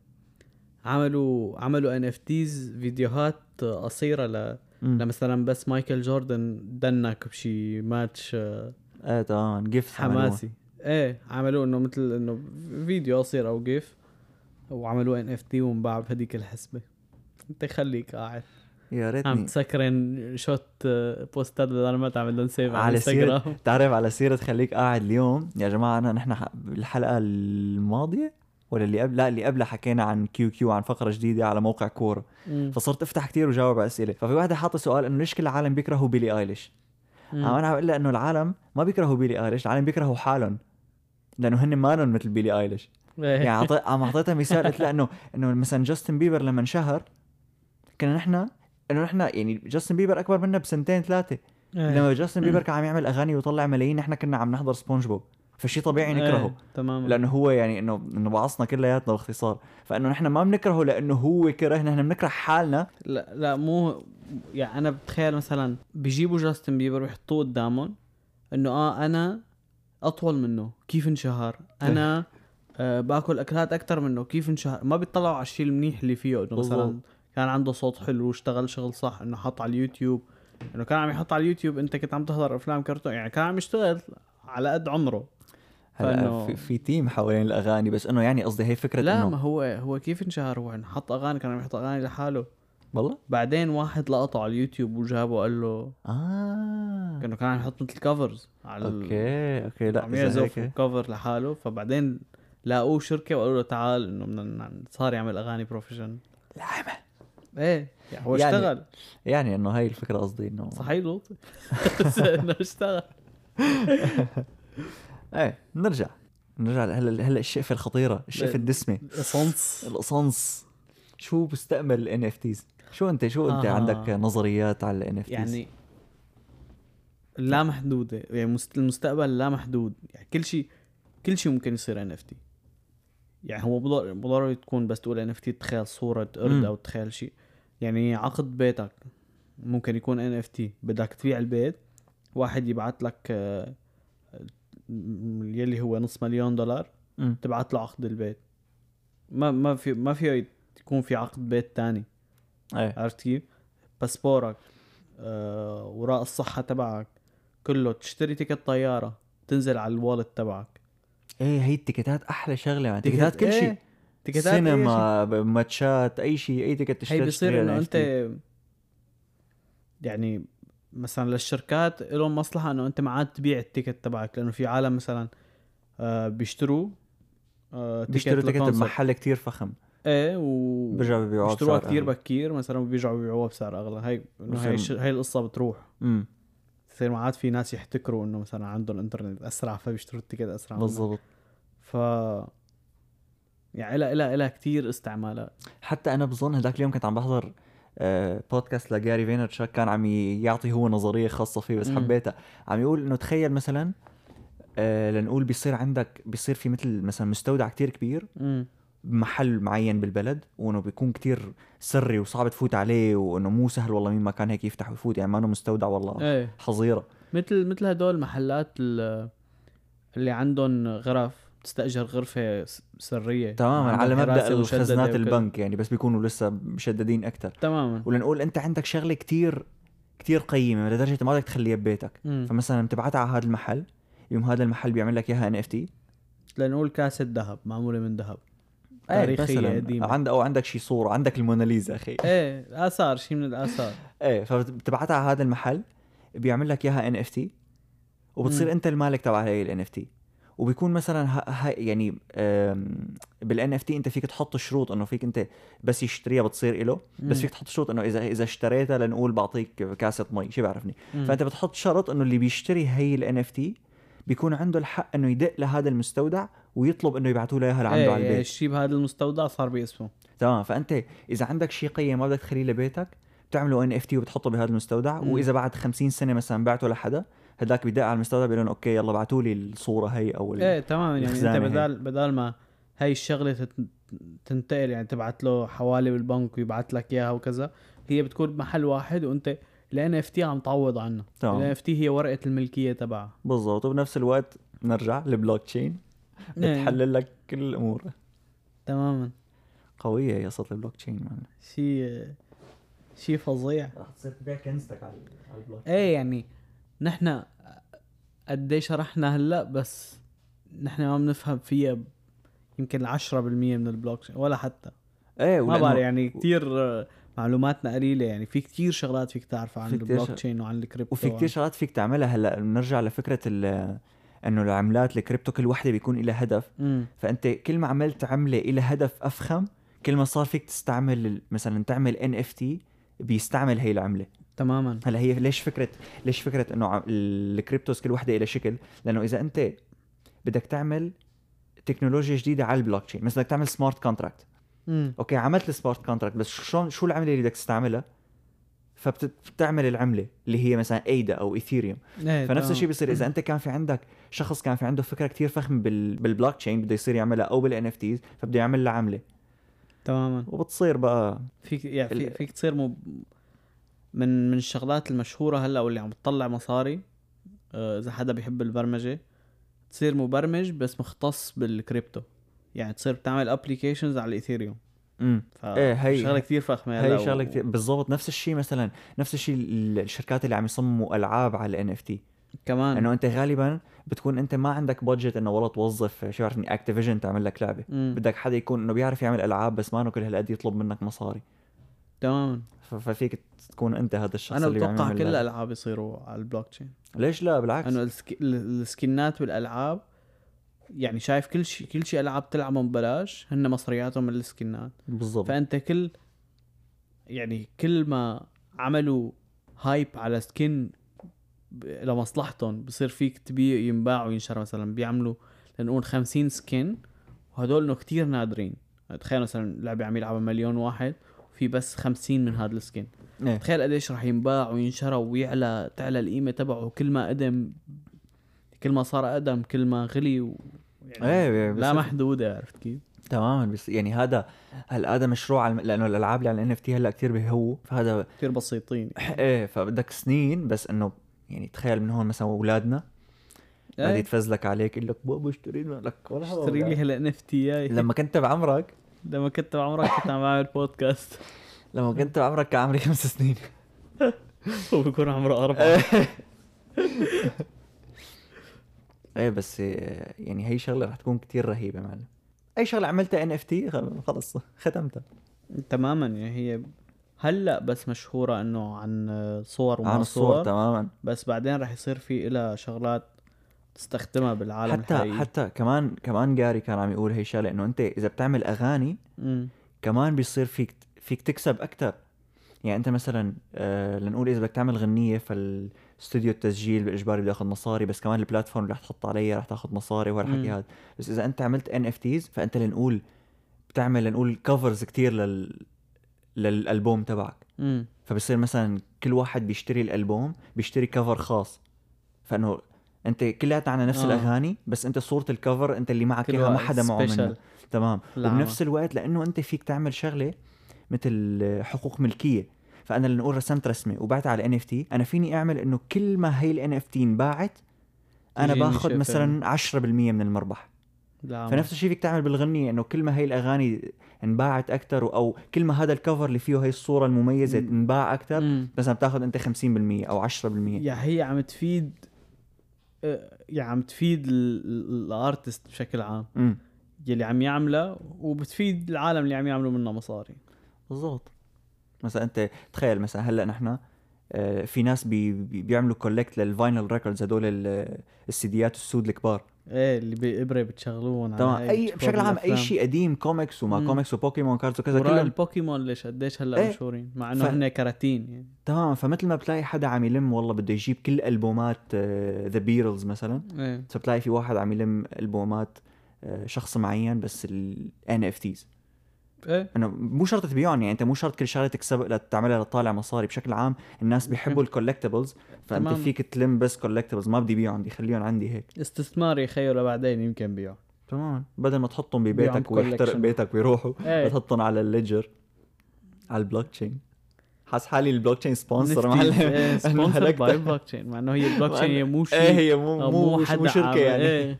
عملوا عملوا NFTs فيديوهات آه، قصيرة ل... لمثلا بس مايكل جوردن dunk بشي ماتش إيه تمام GIF حماسي. إيه عملوا إنه مثل إنه فيديو قصير أو GIF وعملوه NFT وانباع بهديك الحسبة. أنت خليك قاعد. يا عم ريتني ت screenshot آه، post ات بدل ما تعمل لهم save على سيرة [laughs] تعرف على سيرة خليك قاعد اليوم يا جماعة أنا نحن بالحلقة الماضية ولا اللي قبل لا اللي قبلها حكينا عن Q Q عن فقرة جديدة على موقع كورة مم. فصرت أفتح كتير وجاوب على أسئلة ففي واحدة حاطة سؤال إنه ليش كل العالم بيكرهوا بيلي آيليش. عم أنا بقول لها إنه العالم ما بيكرهوا بيلي آيليش العالم بيكرهوا حالهم لأنه هن مالهم مثل بيلي آيليش إيه. يعني. عم أعطيتها مثال قلت لها انه إنه مثلا جاستن بيبر لما انشهر كنا نحن إنه نحن يعني جاستن بيبر أكبر منا بسنتين ثلاثة. إيه. لما جاستن بيبر كان عم يعمل [clears throat] أغاني ويطلع ملايين نحن كنا عم نحضر سبونج بوب فشي طبيعي نكرهه. إيه. تماما. لأنه هو يعني إنه إنه بعصنا كلياتنا باختصار. فإنه نحن ما بنكرهه لأنه هو كره نحن بنكره حالنا. لا لا مو يعني أنا بتخيل مثلا بيجيبوا جاستن بيبر ويحطوه قدامهم إنه آه أنا أطول منه كيف انشهر؟ أنا آه باكل أكلات أكثر منه كيف انشهر؟ ما بيطلعوا على الشيء المنيح اللي فيه إنه مثلا. كان عنده صوت حلو واشتغل شغل صح إنه حط على اليوتيوب. إنه كان عم يحط على اليوتيوب أنت كنت عم تحضر أفلام كرتون يعني كان عم يشتغل على قد عمره. هلا في, في تيم حوالين الأغاني بس إنه يعني قصدي هي فكرة لا ما هو هو كيف انشهر؟ هو حط أغاني كان عم يحط أغاني لحاله. والله؟ بعدين واحد لقطه على اليوتيوب وجابه وقال له آه. كانه كان عم يحط مثل covers على okay okay لا عم يعزف cover لحاله. فبعدين لاقوه شركة وقالوا له تعال إنه صار يعمل أغاني professional العمل إيه. يعني هو يعني- اشتغل. يعني إنه هاي الفكرة قصدي إنه صحيح لوطي بس إنه [laughs] اشتغل. [laughs] إيه نرجع. نرجع هلا هلا الشقفه الخطيرة الشقفه الدسمة. قص القصنص شو بستقبل ال NFTs؟ شو أنت؟ شو أنت آه. عندك نظريات على ال NFTs؟ يعني لا محدودة. يعني مست- المستقبل لا محدود. يعني كل شيء كل شيء ممكن يصير NFT. يعني هو مو ضر- مو ضروري تكون بس تقول NFT تخيل صورة قرد. أو تخيل شيء. يعني عقد بيتك. ممكن يكون NFT بدك تبيع البيت واحد يبعت لك آه، يلي هو نص مليون دولار مم. تبعت له عقد البيت. ما ما في ما فيه يكون في عقد بيت تاني. إيه. عرفت كيف؟ باسبورك آه، وراء الصحة تبعك كله. تشتري ticket طيارة تنزل على ال wallet تبعك. إيه هي ال ticket ات أحلى شغلة يعني ticket ات كل شيء. إيه، ticket ات. سينما ماتشات أي شيء أي ticket تشتري هي بيصير إنه. أنت يعني مثلا للشركات لهم مصلحة إنه أنت ما عاد تبيع ال ticket تبعك لأنه في عالم مثلا آه، بيشتروا آه، بيشتروا ticket. بمحل كتير فخم إيه و بيرجعوا بيبيعوها بيشتروها كثير. بكير مثلا وبيرجعوا بيبيعوها بسعر أغلى هي إنه هي الش- هي القصة بتروح امم بصير ما عاد في ناس يحتكروا إنه مثلا عندهم انترنت أسرع فبيشتروا ال ticket أسرع. بالضبط ف يعني لها لها لها كثير استعمالات. حتى أنا بظن هذاك اليوم كنت عم بحضر آه، بودكاست لجاري فينرتشاك كان عم يعطي هو نظرية خاصة فيه بس. حبيتها. عم يقول إنه تخيل مثلا آه، لنقول بيصير عندك بيصير في مثل مثلا مستودع كتير كبير بمحل معين بالبلد وإنه بيكون كتير سري وصعب تفوت عليه وإنه مو سهل والله مين ما كان هيك يفتح ويفوت يعني ما إنه مستودع والله إيه. حظيرة. مثل مثل هدول المحلات ال- اللي عندهم غرف تستاجر غرفة سرية. تماما على مبدأ وكذا. البنك يعني بس بيكونوا لسه مشددين أكثر تماما. ولنقول أنت عندك شغلة كتير كتير قيمة لدرجه ما بدك تخليها ببيتك. فمثلا بتبعتها على هذا المحل يوم هذا المحل بيعمل لك إياها NFT. لنقول كاسة ذهب معمولة من ذهب. تاريخية قديمة. عند أو عندك شي صورة عندك الموناليزا أخي. إيه آثار شيء من الآثار. إيه فبتبعتها على هذا المحل بيعمل لك إياها NFT. وبتصير مم. أنت المالك تبع هاي ال NFT. وبيكون مثلا ها ها يعني بال NFT انت فيك تحط شروط انه فيك انت بس يشتريها بتصير له بس. فيك تحط شروط انه إذا إذا اشتريتها لنقول بعطيك كاسة مي شو بعرفني. فأنت بتحط شرط إنه اللي بيشتري هي ال NFT بيكون عنده الحق إنه يدق لهذا المستودع ويطلب إنه يبعثوا له اياها لعنده إيه على إيه، البيت الشيء بهذا المستودع صار باسمه تمام فأنت إذا عندك شيء قيم ما بدك تخليه لبيتك بتعمله NFT وبتحطه بهذا المستودع. وإذا بعد 50 سنة مثلا بعته لحدا هداك بيدق على المستودع بيقول لهم okay يلا بعتوا لي الصورة هي أو. إيه تماما يعني أنت الخزانة هي. بدال بدال ما هاي الشغلة تنتقل يعني تبعت له حوالي بالبنك ويبعت لك إياها وكذا هي بتكون بمحل واحد وأنت ال NFT عم تعوض عنها تمام. ال NFT هي ورقة الملكية تبعها. بالضبط. وبنفس الوقت نرجع البلوك تشين. إيه. بتحلل لك كل الأمور. تماما. قوية يا قصه البلوك تشين شيء شيء فظيع. رح تصير تبيع كنزتك على على البلوك إيه يعني نحن قديش شرحنا هلأ بس نحن ما بنفهم فيها يمكن 10% من ال block ولا حتى. إيه ما بعرف يعني كثير معلوماتنا قليلة يعني في كتير شغلات فيك تعرفها عن في البلوك تشين وعن الكريبتو وفي كتير شغلات فيك تعملها هلأ. بنرجع لفكرة إنه العملات الكريبتو كل وحدة بيكون لها هدف. مم. فأنت كل ما عملت عملة إلى هدف أفخم كل ما صار فيك تستعمل مثلا تعمل NFT بيستعمل هي العملة. تماما. هلا هي ليش فكره ليش فكرة إنه ال cryptos كل وحدة إلى شكل؟ لأنه إذا أنت بدك تعمل تكنولوجيا جديدة على البلوك تشين مثلا بدك تعمل smart contract. okay عملت ال smart contract بس شلون شو العملة اللي بدك تستعملها؟ فبتعمل العملة اللي هي مثلا ADA أو Ethereum إيه فنفس. الشيء بيصير إذا أنت كان في عندك شخص كان في عنده فكرة كتير فخمة بال بالبلوك تشين بده يصير يعملها أو بال NFTs فبده يعمل لها عملة. تماما. وبتصير بقى فيك يعني فيك تصير مب... من من الشغلات المشهورة هلأ واللي عم بتطلع مصاري آه، إذا حدا بيحب البرمجة تصير مبرمج بس مختص بالكريبتو. يعني تصير بتعمل applications على ال Ethereum امم ف إيه، هي- شغلة كثير فخمة هي شغلة و- كتير. بالضبط نفس الشيء مثلا نفس الشيء ال- الشركات اللي عم يصمموا ألعاب على ال NFT كمان. إنه أنت غالبا بتكون أنت ما عندك budget إنه والله توظف شو بعرفني Activision تعمل لك لعبة. مم. بدك حدا يكون إنه بيعرف يعمل ألعاب بس ما إنه كل هالقد يطلب منك مصاري. تماما. ف- ففيك تكون أنت هذا الشخص أنا اللي بتوقع كل. الألعاب يصيروا على البلوك تشين ليش لا؟ بالعكس. انه ال sk... ال- ال skinات بالالعاب يعني شايف كل شيء كل شيء ألعاب تلعبهم ببلاش هن مصرياتهم من ال skinات. بالضبط. فأنت كل يعني كل ما عملوا hype على skin لمصلحتهم بصير فيك تبيع ينباع وينشرى مثلا. بيعملوا لنقول 50 skin وهدول إنه كثير نادرين. تخيل مثلا لعبة عم يلعبها مليون واحد وفي بس 50 من هذا ال skin إيه. تخيل قديش رح ينباع وينشرى ويعلى تعلى القيمة تبعه. كل ما قدم كل ما صار أقدم كل ما غلي و... يعني إيه لا بصير- محدودة عرفت كيف؟ تماما بس يعني هذا هلا هذا مشروع على لأنه الألعاب اللي على ال NFT هلأ كثير بيهووا فهذا كثير بسيطين. [laughs] إيه فبدك سنين بس إنه يعني تخيل من هون مثلا أولادنا. بعد إيه. يتفزلك عليك يقول لك بابا اشتري لك ولا اشتري لي. هلأ NFT لما كنت بعمرك. لما كنت بعمرك كنت عم بعمل بودكاست [laughs] لما كنت بعمرك كان عمري خمس سنين. [laughs] هو بيكون عمره أربعة. [laughs] إيه بس يعني هي شغلة رح تكون كتير رهيبة معلم. أي شغلة عملتها إن إف تي؟ خلص ختمتها. تماما يعني هي هلأ بس مشهورة إنه عن صور وما عن الصور صور تماما. بس بعدين رح يصير في إلها شغلات تستخدمها بالعالم حتى الحقيقي حتى كمان كمان جاري كان عم يقول هي شغلة إنه أنت إذا بتعمل أغاني مم. كمان بيصير فيك فيك تكسب أكثر يعني أنت مثلا آه لنقول إذا بدك تعمل غنية فالاستوديو التسجيل بالإجباري بده ياخذ مصاري بس كمان ال platform اللي رح تحط عليها رح تاخذ مصاري وهالحكي. هذا بس إذا أنت عملت NFTs فأنت لنقول بتعمل لنقول covers كتير لل للألبوم تبعك. فبصير مثلا كل واحد بيشتري الألبوم بيشتري cover خاص فإنه انت كلياتنا على نفس آه. الأغاني بس انت صورة ال cover انت اللي معك إياها ما حدا معه منها تمام. وبنفس الوقت لأنه انت فيك تعمل شغلة مثل حقوق ملكية فأنا لنقول رسمت رسمة وبعتها على NFT أنا فيني أعمل إنه كل ما هي ال NFT انباعت أنا باخذ. مثلا 10% من المربح بالعمل. فنفس الشيء فيك تعمل بالغنية إنه كل ما هي الأغاني انباعت أكثر أو كل ما هذا ال cover اللي فيه هي الصورة المميزة مم. انباع أكثر. مثلا بتاخذ أنت 50% أو 10% يا هي عم تفيد يعني عم تفيد ال- ال- ال artist بشكل عام. امم يلي عم يعملها وبتفيد العالم اللي عم يعملوا منها مصاري. بالضبط. مثلا انت تخيل مثلا هلا نحن آه، في ناس بي بي- بيعملوا collect لل vinyl records هدول ال- ال CDيات السود الكبار. إيه اللي بإبرة بتشغلوهم على تمام. اي بشكل عام أي. شيء قديم كوميكس وما مم. كوميكس و Pokémon cards وكذا ورا كله البوكيمون ليش؟ قديش هلا إيه. مشهورين؟ مع إنه ف- هن كراتين يعني. تمام. فمثل ما بتلاقي حدا عم يلم والله بده يجيب كل ألبومات The Beatles مثلا. إيه. فبتلاقي في واحد عم يلم ألبومات آه، شخص معين بس ال NFTs إيه. إنه مو شرط تبيعهم يعني أنت مو شرط كل شغلة تكسب تعملها لتطالع مصاري بشكل عام. الناس بيحبوا ال collectibles فأنت تمام. فيك تلم بس collectibles ما بدي بيعهم بدي خليهم عندي هيك. استثمار يا خيو لبعدين يمكن بيعه تمام. بدل ما تحطهم ببيتك ويحترق. بيتك ويروحوا إيه. بتحطهم على ال ledger على البلوك تشين حاس حالي ال blockchain sponsor معلم. sponsor. by blockchain مع إنه هي [laughs] البلوك تشين هي مو شيء إيه هي مو مو, مو, شركة يعني.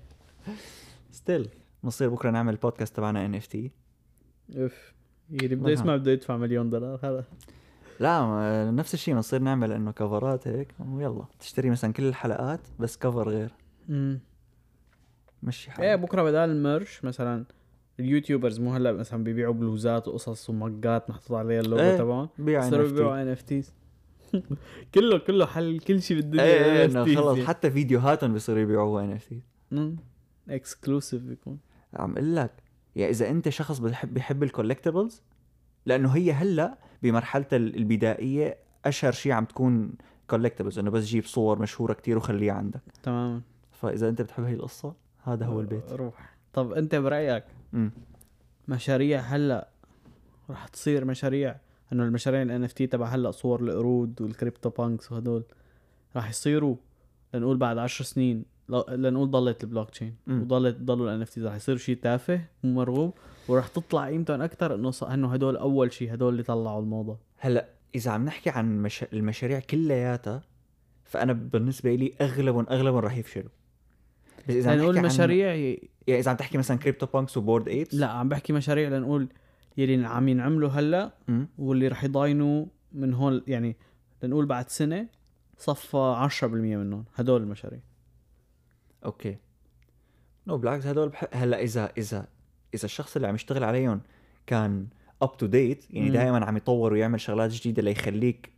[laughs] still بنصير بكرة نعمل البودكاست تبعنا NFT F اللي بده. يسمع بده يدفع مليون دولار هذا. لا نفس الشيء بنصير نعمل إنه coverات هيك. ويلا تشتري مثلا كل الحلقات بس cover غير. امم مشي إيه حالك بكرة بدال ال merch مثلا ال YouTubers مو هلأ مثلا بيبيعوا بلوزات وقصص و mugات محطوط عليها اللوجو إيه، تبعهم صاروا. بيبيعوا NFTs كله كله حل كل شيء بالدنيا إيه إيه إنه خلص يعني. حتى فيديوهاتهم بيصيروا يبيعوها NFT مم. exclusive بيكون. عم أقول لك يعني إذا أنت شخص بيحب بيحب ال collectibles لأنه هي هلأ بمرحلتها ال- البدائية أشهر شيء عم تكون collectibles إنه بس جيب صور مشهورة كتير وخليها عندك. تمام فإذا أنت بتحب هي القصة هذا هو البيت. روح. طب أنت برأيك امم مشاريع هلأ رح تصير مشاريع؟ إنه المشاريع ال NFT تبع هلأ صور القرود وال CryptoPunks وهدول رح يصيروا لنقول بعد عشر سنين؟ لنقول ضلت البلوك تشين. وضلت ضلوا ال NFT رح يصير شيء تافه مو مرغوب ورح تطلع قيمتهم أكثر إنه إنه هدول أول شيء هدول اللي طلعوا الموضه هلأ إذا عم نحكي عن مش... المشاريع كلياتها فأنا بالنسبة لي اغلبهم أغلبهم راح يفشلوا. بس إذا عم عن مشاريع ي... يعني إذا عم تحكي مثلا CryptoPunks و Bored Apes لا عم بحكي مشاريع لنقول يلي عم ينعملوا هلأ واللي رح يضاينوا من هون يعني لنقول بعد سنة صفى 10% منهم هدول المشاريع. okay. no بالعكس هدول بح... هلأ إذا إذا إذا الشخص اللي عم يشتغل عليهم كان up to date يعني. دائما عم يطور ويعمل شغلات جديدة ليخليك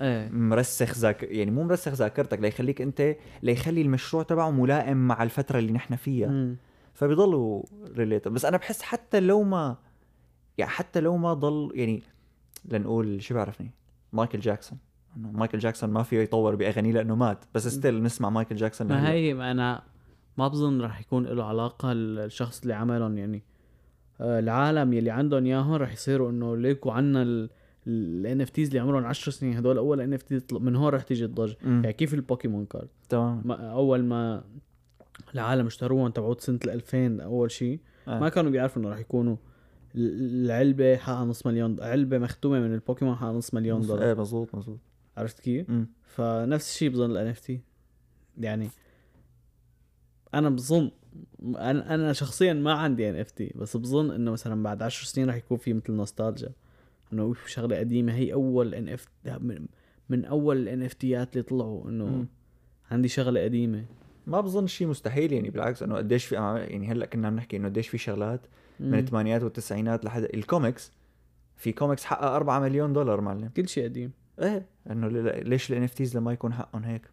إيه. مرسخ ذاك يعني مو مرسخ ذاكرتك ليخليك أنت ليخلي المشروع تبعه ملائم مع الفترة اللي نحن فيها. مم. فبيضلوا related بس أنا بحس حتى لو ما يعني حتى لو ما ضل يعني لنقول شو بعرفني؟ مايكل جاكسون إنه مايكل جاكسون ما فيه يطور بأغانيه لأنه مات بس still نسمع مايكل جاكسون ما. هي ما أنا ما بظن رح يكون له علاقة الشخص اللي عملهم يعني آه، العالم يلي عندهم إياهم رح يصيروا إنه ليكوا عنا ال NFTs اللي عمرهم 10 سنين هدول أول NFTs من هون رح تيجي الضجة. يعني كيف البوكيمون card تمام ما أول ما العالم اشتروهم تبعوت سنة ال 2000 أول شيء آه. ما كانوا بيعرفوا إنه رح يكونوا ال- العلبة حقها نص مليون علبة مختومة من البوكيمون حقها نص مليون دولار إيه مزبوط مزبوط عرفت كيف؟ مم. فنفس الشيء بظن ال NFT يعني أنا بظن أنا أنا شخصيا ما عندي NFT بس بظن إنه مثلا بعد عشر سنين رح يكون في مثل نوستالجيا إنه أوف، شغلة قديمة هي أول NF من, من أول ال NFT ات اللي طلعوا إنه مم. عندي شغلة قديمة ما بظن شيء مستحيل يعني بالعكس إنه قديش في يعني هلأ كنا عم نحكي إنه قديش في شغلات من. الثمانينات والتسعينات لحد الكوميكس في كوميكس حقق 4 مليون دولار معلم كل شيء قديم إيه؟ إنه ليش ال NFTs لما يكون حقهم هيك؟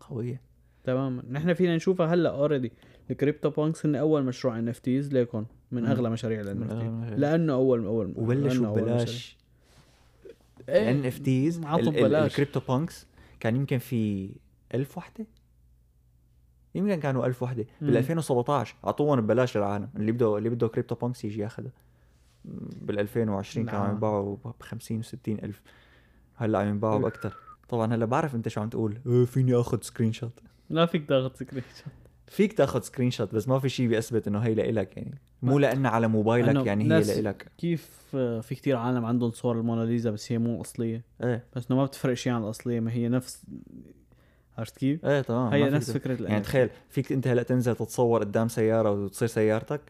قوية. تماما. نحن فينا نشوفها هلأ already ال CryptoPunks هن أول مشروع NFTs ليكون من. أغلى مشاريع ال NF لأنه اول اول وبلشوا لأنه أول ببلاش. NFTs عطوا ببلاش. ال CryptoPunks كان يمكن في ألف وحدة. يمكن كانوا ألف وحدة. مم. بال 2017 أعطوهم ببلاش للعالم. اللي بده اللي بده CryptoPunks يجي ياخذها بال 2020 كانوا عم. ينباعوا ب 50 و60 ألف. هلأ عم ينباعوا باكثر طبعا هلأ بعرف أنت شو عم تقول. إيه فيني آخذ screenshot ما فيك تاخذ screen shot فيك تاخذ screenshot بس ما في شيء بيثبت إنه هي لإلك يعني. مو لانها على موبايلك يعني هي لإلك. كيف آه، في كتير عالم عندهم صور الموناليزا بس هي مو أصلية. إيه. بس إنه ما بتفرق شيء عن الأصلية ما هي نفس عرفت كيف؟ إيه تمام ما هي نفس فكرة يعني. تخيل فيك أنت هلأ تنزل تتصور قدام سيارة وتصير سيارتك؟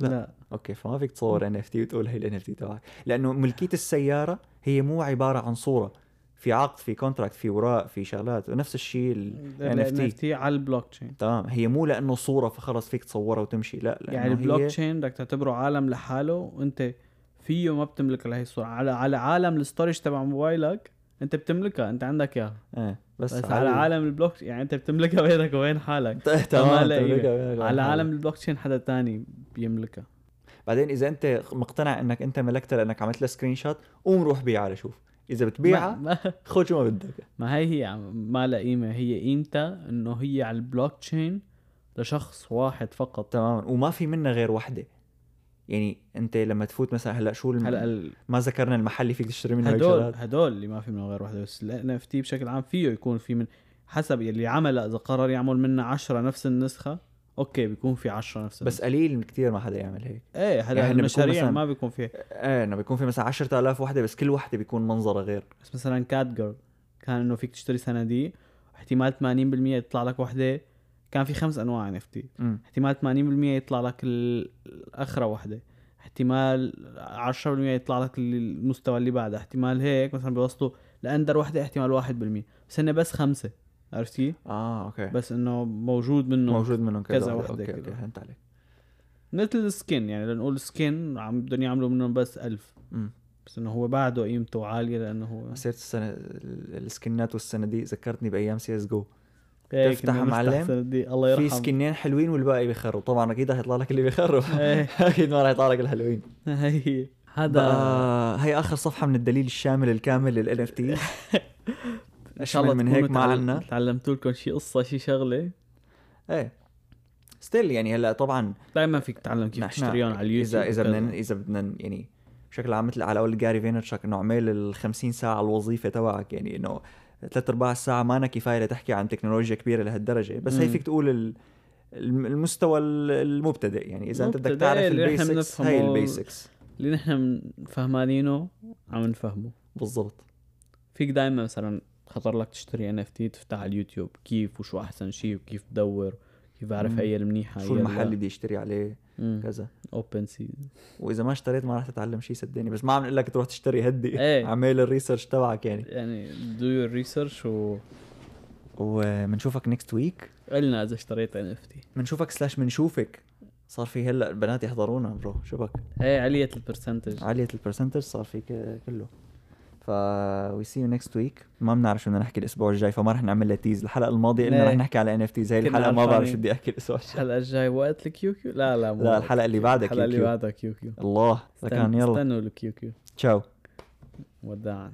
لا. لا. okay فما فيك تصور NFT وتقول هي ال NFT تبعك. لأنه ملكية السيارة هي مو عبارة عن صورة. في عقد في contract في وراء في شغلات. ونفس الشيء ال ال NFT. NFT على البلوك تشين تمام. هي مو لأنه صورة فخلص فيك تصورها وتمشي. لا لأنه يعني ال block. chain بدك تعتبره عالم لحاله وأنت فيه ما بتملك لهي الصورة. على على عالم ال storage تبع موبايلك أنت بتملكها. أنت عندك إياها. إيه بس, بس على عالم ال block يعني أنت بتملكها بينك وبين حالك. [laughs] تمام على. عالم البلوك تشين حدا تاني. بيملكها. بعدين إذا أنت مقتنع إنك أنت ملكتها لأنك عملت لها screenshot قوم روح بيعها لشوف إذا بتبيعها [laughs] خذ شو ما بدك. ما هي هي ما لها قيمة. هي قيمتها إنه هي على البلوك تشين لشخص واحد فقط. تماما. وما في منها غير وحدة. يعني أنت لما تفوت مثلا هلأ شو الم... هلأ ال- ما ذكرنا المحل اللي فيك تشتري منه هدول هدول اللي ما في منه غير وحدة. بس ال NFT بشكل عام فيه يكون في من حسب يلي عملها إذا قرر يعمل منها عشرة نفس النسخة okay بيكون في عشرة نفس بس قليل كتير ما حدا يعمل هيك. إيه هلا يعني بيكون المشاريع مثلاً- ما بيكون فيها إيه إنه بيكون في مثلا 10000 وحدة بس كل وحدة بيكون منظرها غير. بس مثلا cat girl كان إنه فيك تشتري صناديق واحتمال 80% يطلع لك وحدة. كان في خمس أنواع NFT. احتمال 80% يطلع لك ال- الأخرى وحدة. احتمال 10% يطلع لك المستوى اللي بعده. احتمال هيك مثلا بيوصلوا لأندر وحدة احتمال 1% بس هن بس خمسة. عرفت كيف؟ آه okay. بس إنه موجود منه موجود منهم كذا, كذا وحدة okay. Okay فهمت عليك. مثل ال skin يعني لنقول skin عم بدهم يعملوا منهم بس ألف. امم بس إنه هو بعده قيمته عالية لأنه هو سيرة السنة ال- السكنات والصناديق ذكرتني بأيام سي إس جو. هيك تفتح معلم، الله في يرحم سكنين حلوين والباقي بيخروا طبعا أكيد رح يطلع لك اللي بيخروا [laughs] إيه. أكيد ما رح يطلع لك الحلوين. هي [laughs] هذا هي آخر صفحة من الدليل الشامل الكامل لل اف تي [laughs] إن شاء الله من هيك ما عنا. تعلمتوا لكم شيء قصة شيء شغلة إيه ستيل يعني هلأ طبعا دائما فيك تتعلم كيف تشتريهم على اليوتيوب اذا إذا. بدنا إذا بدنا يعني بشكل عام مثل على قول Gary Vaynerchuk إنه اعمل ال 50 ساعة الوظيفة تبعك يعني إنه ثلاث أرباع الساعة ما أنا كفاية لتحكي عن تكنولوجيا كبيرة لهالدرجة بس هي. فيك تقول ال الم- المستوى ال- المبتدئ يعني إذا أنت بدك تعرف ال basics. هي ال basics اللي نحن فهمانينه عم نفهمه بالضبط فيك دائما مثلا خطر لك تشتري NFT تفتح على اليوتيوب كيف وشو أحسن شيء وكيف تدور كيف أعرف مم. هي المنيحة شو المحل اللي بدي اشتري عليه كذا. OpenSea وإذا ما اشتريت ما راح تتعلم شيء صدقني بس ما عم نقول لك تروح تشتري هدي. إيه. [laughs] اعمل ال research تبعك يعني. يعني do your research و وبنشوفك next week قلنا إذا اشتريت NFT بنشوفك slash بنشوفك صار في هلأ البنات يحضرونا bro شو بك هي علية ال percentage عالية ال percentage صار في كله. ف we see you next week ما بنعرف شو بدنا نحكي الأسبوع الجاي فما رح نعمل لها tease الحلقة الماضية قلنا. رح نحكي على NFTs هي الحلقة ما بعرف. شو بدي أحكي الأسبوع الجاي. الحلقة الجاي وقت الكيو كيو لا لا مو لا الحلقة اللي بعدها الحلقة كيو اللي بعدها كيو كيو الله لكان استنوا يلا. استنوا الكيو كيو تشاو. وداعا.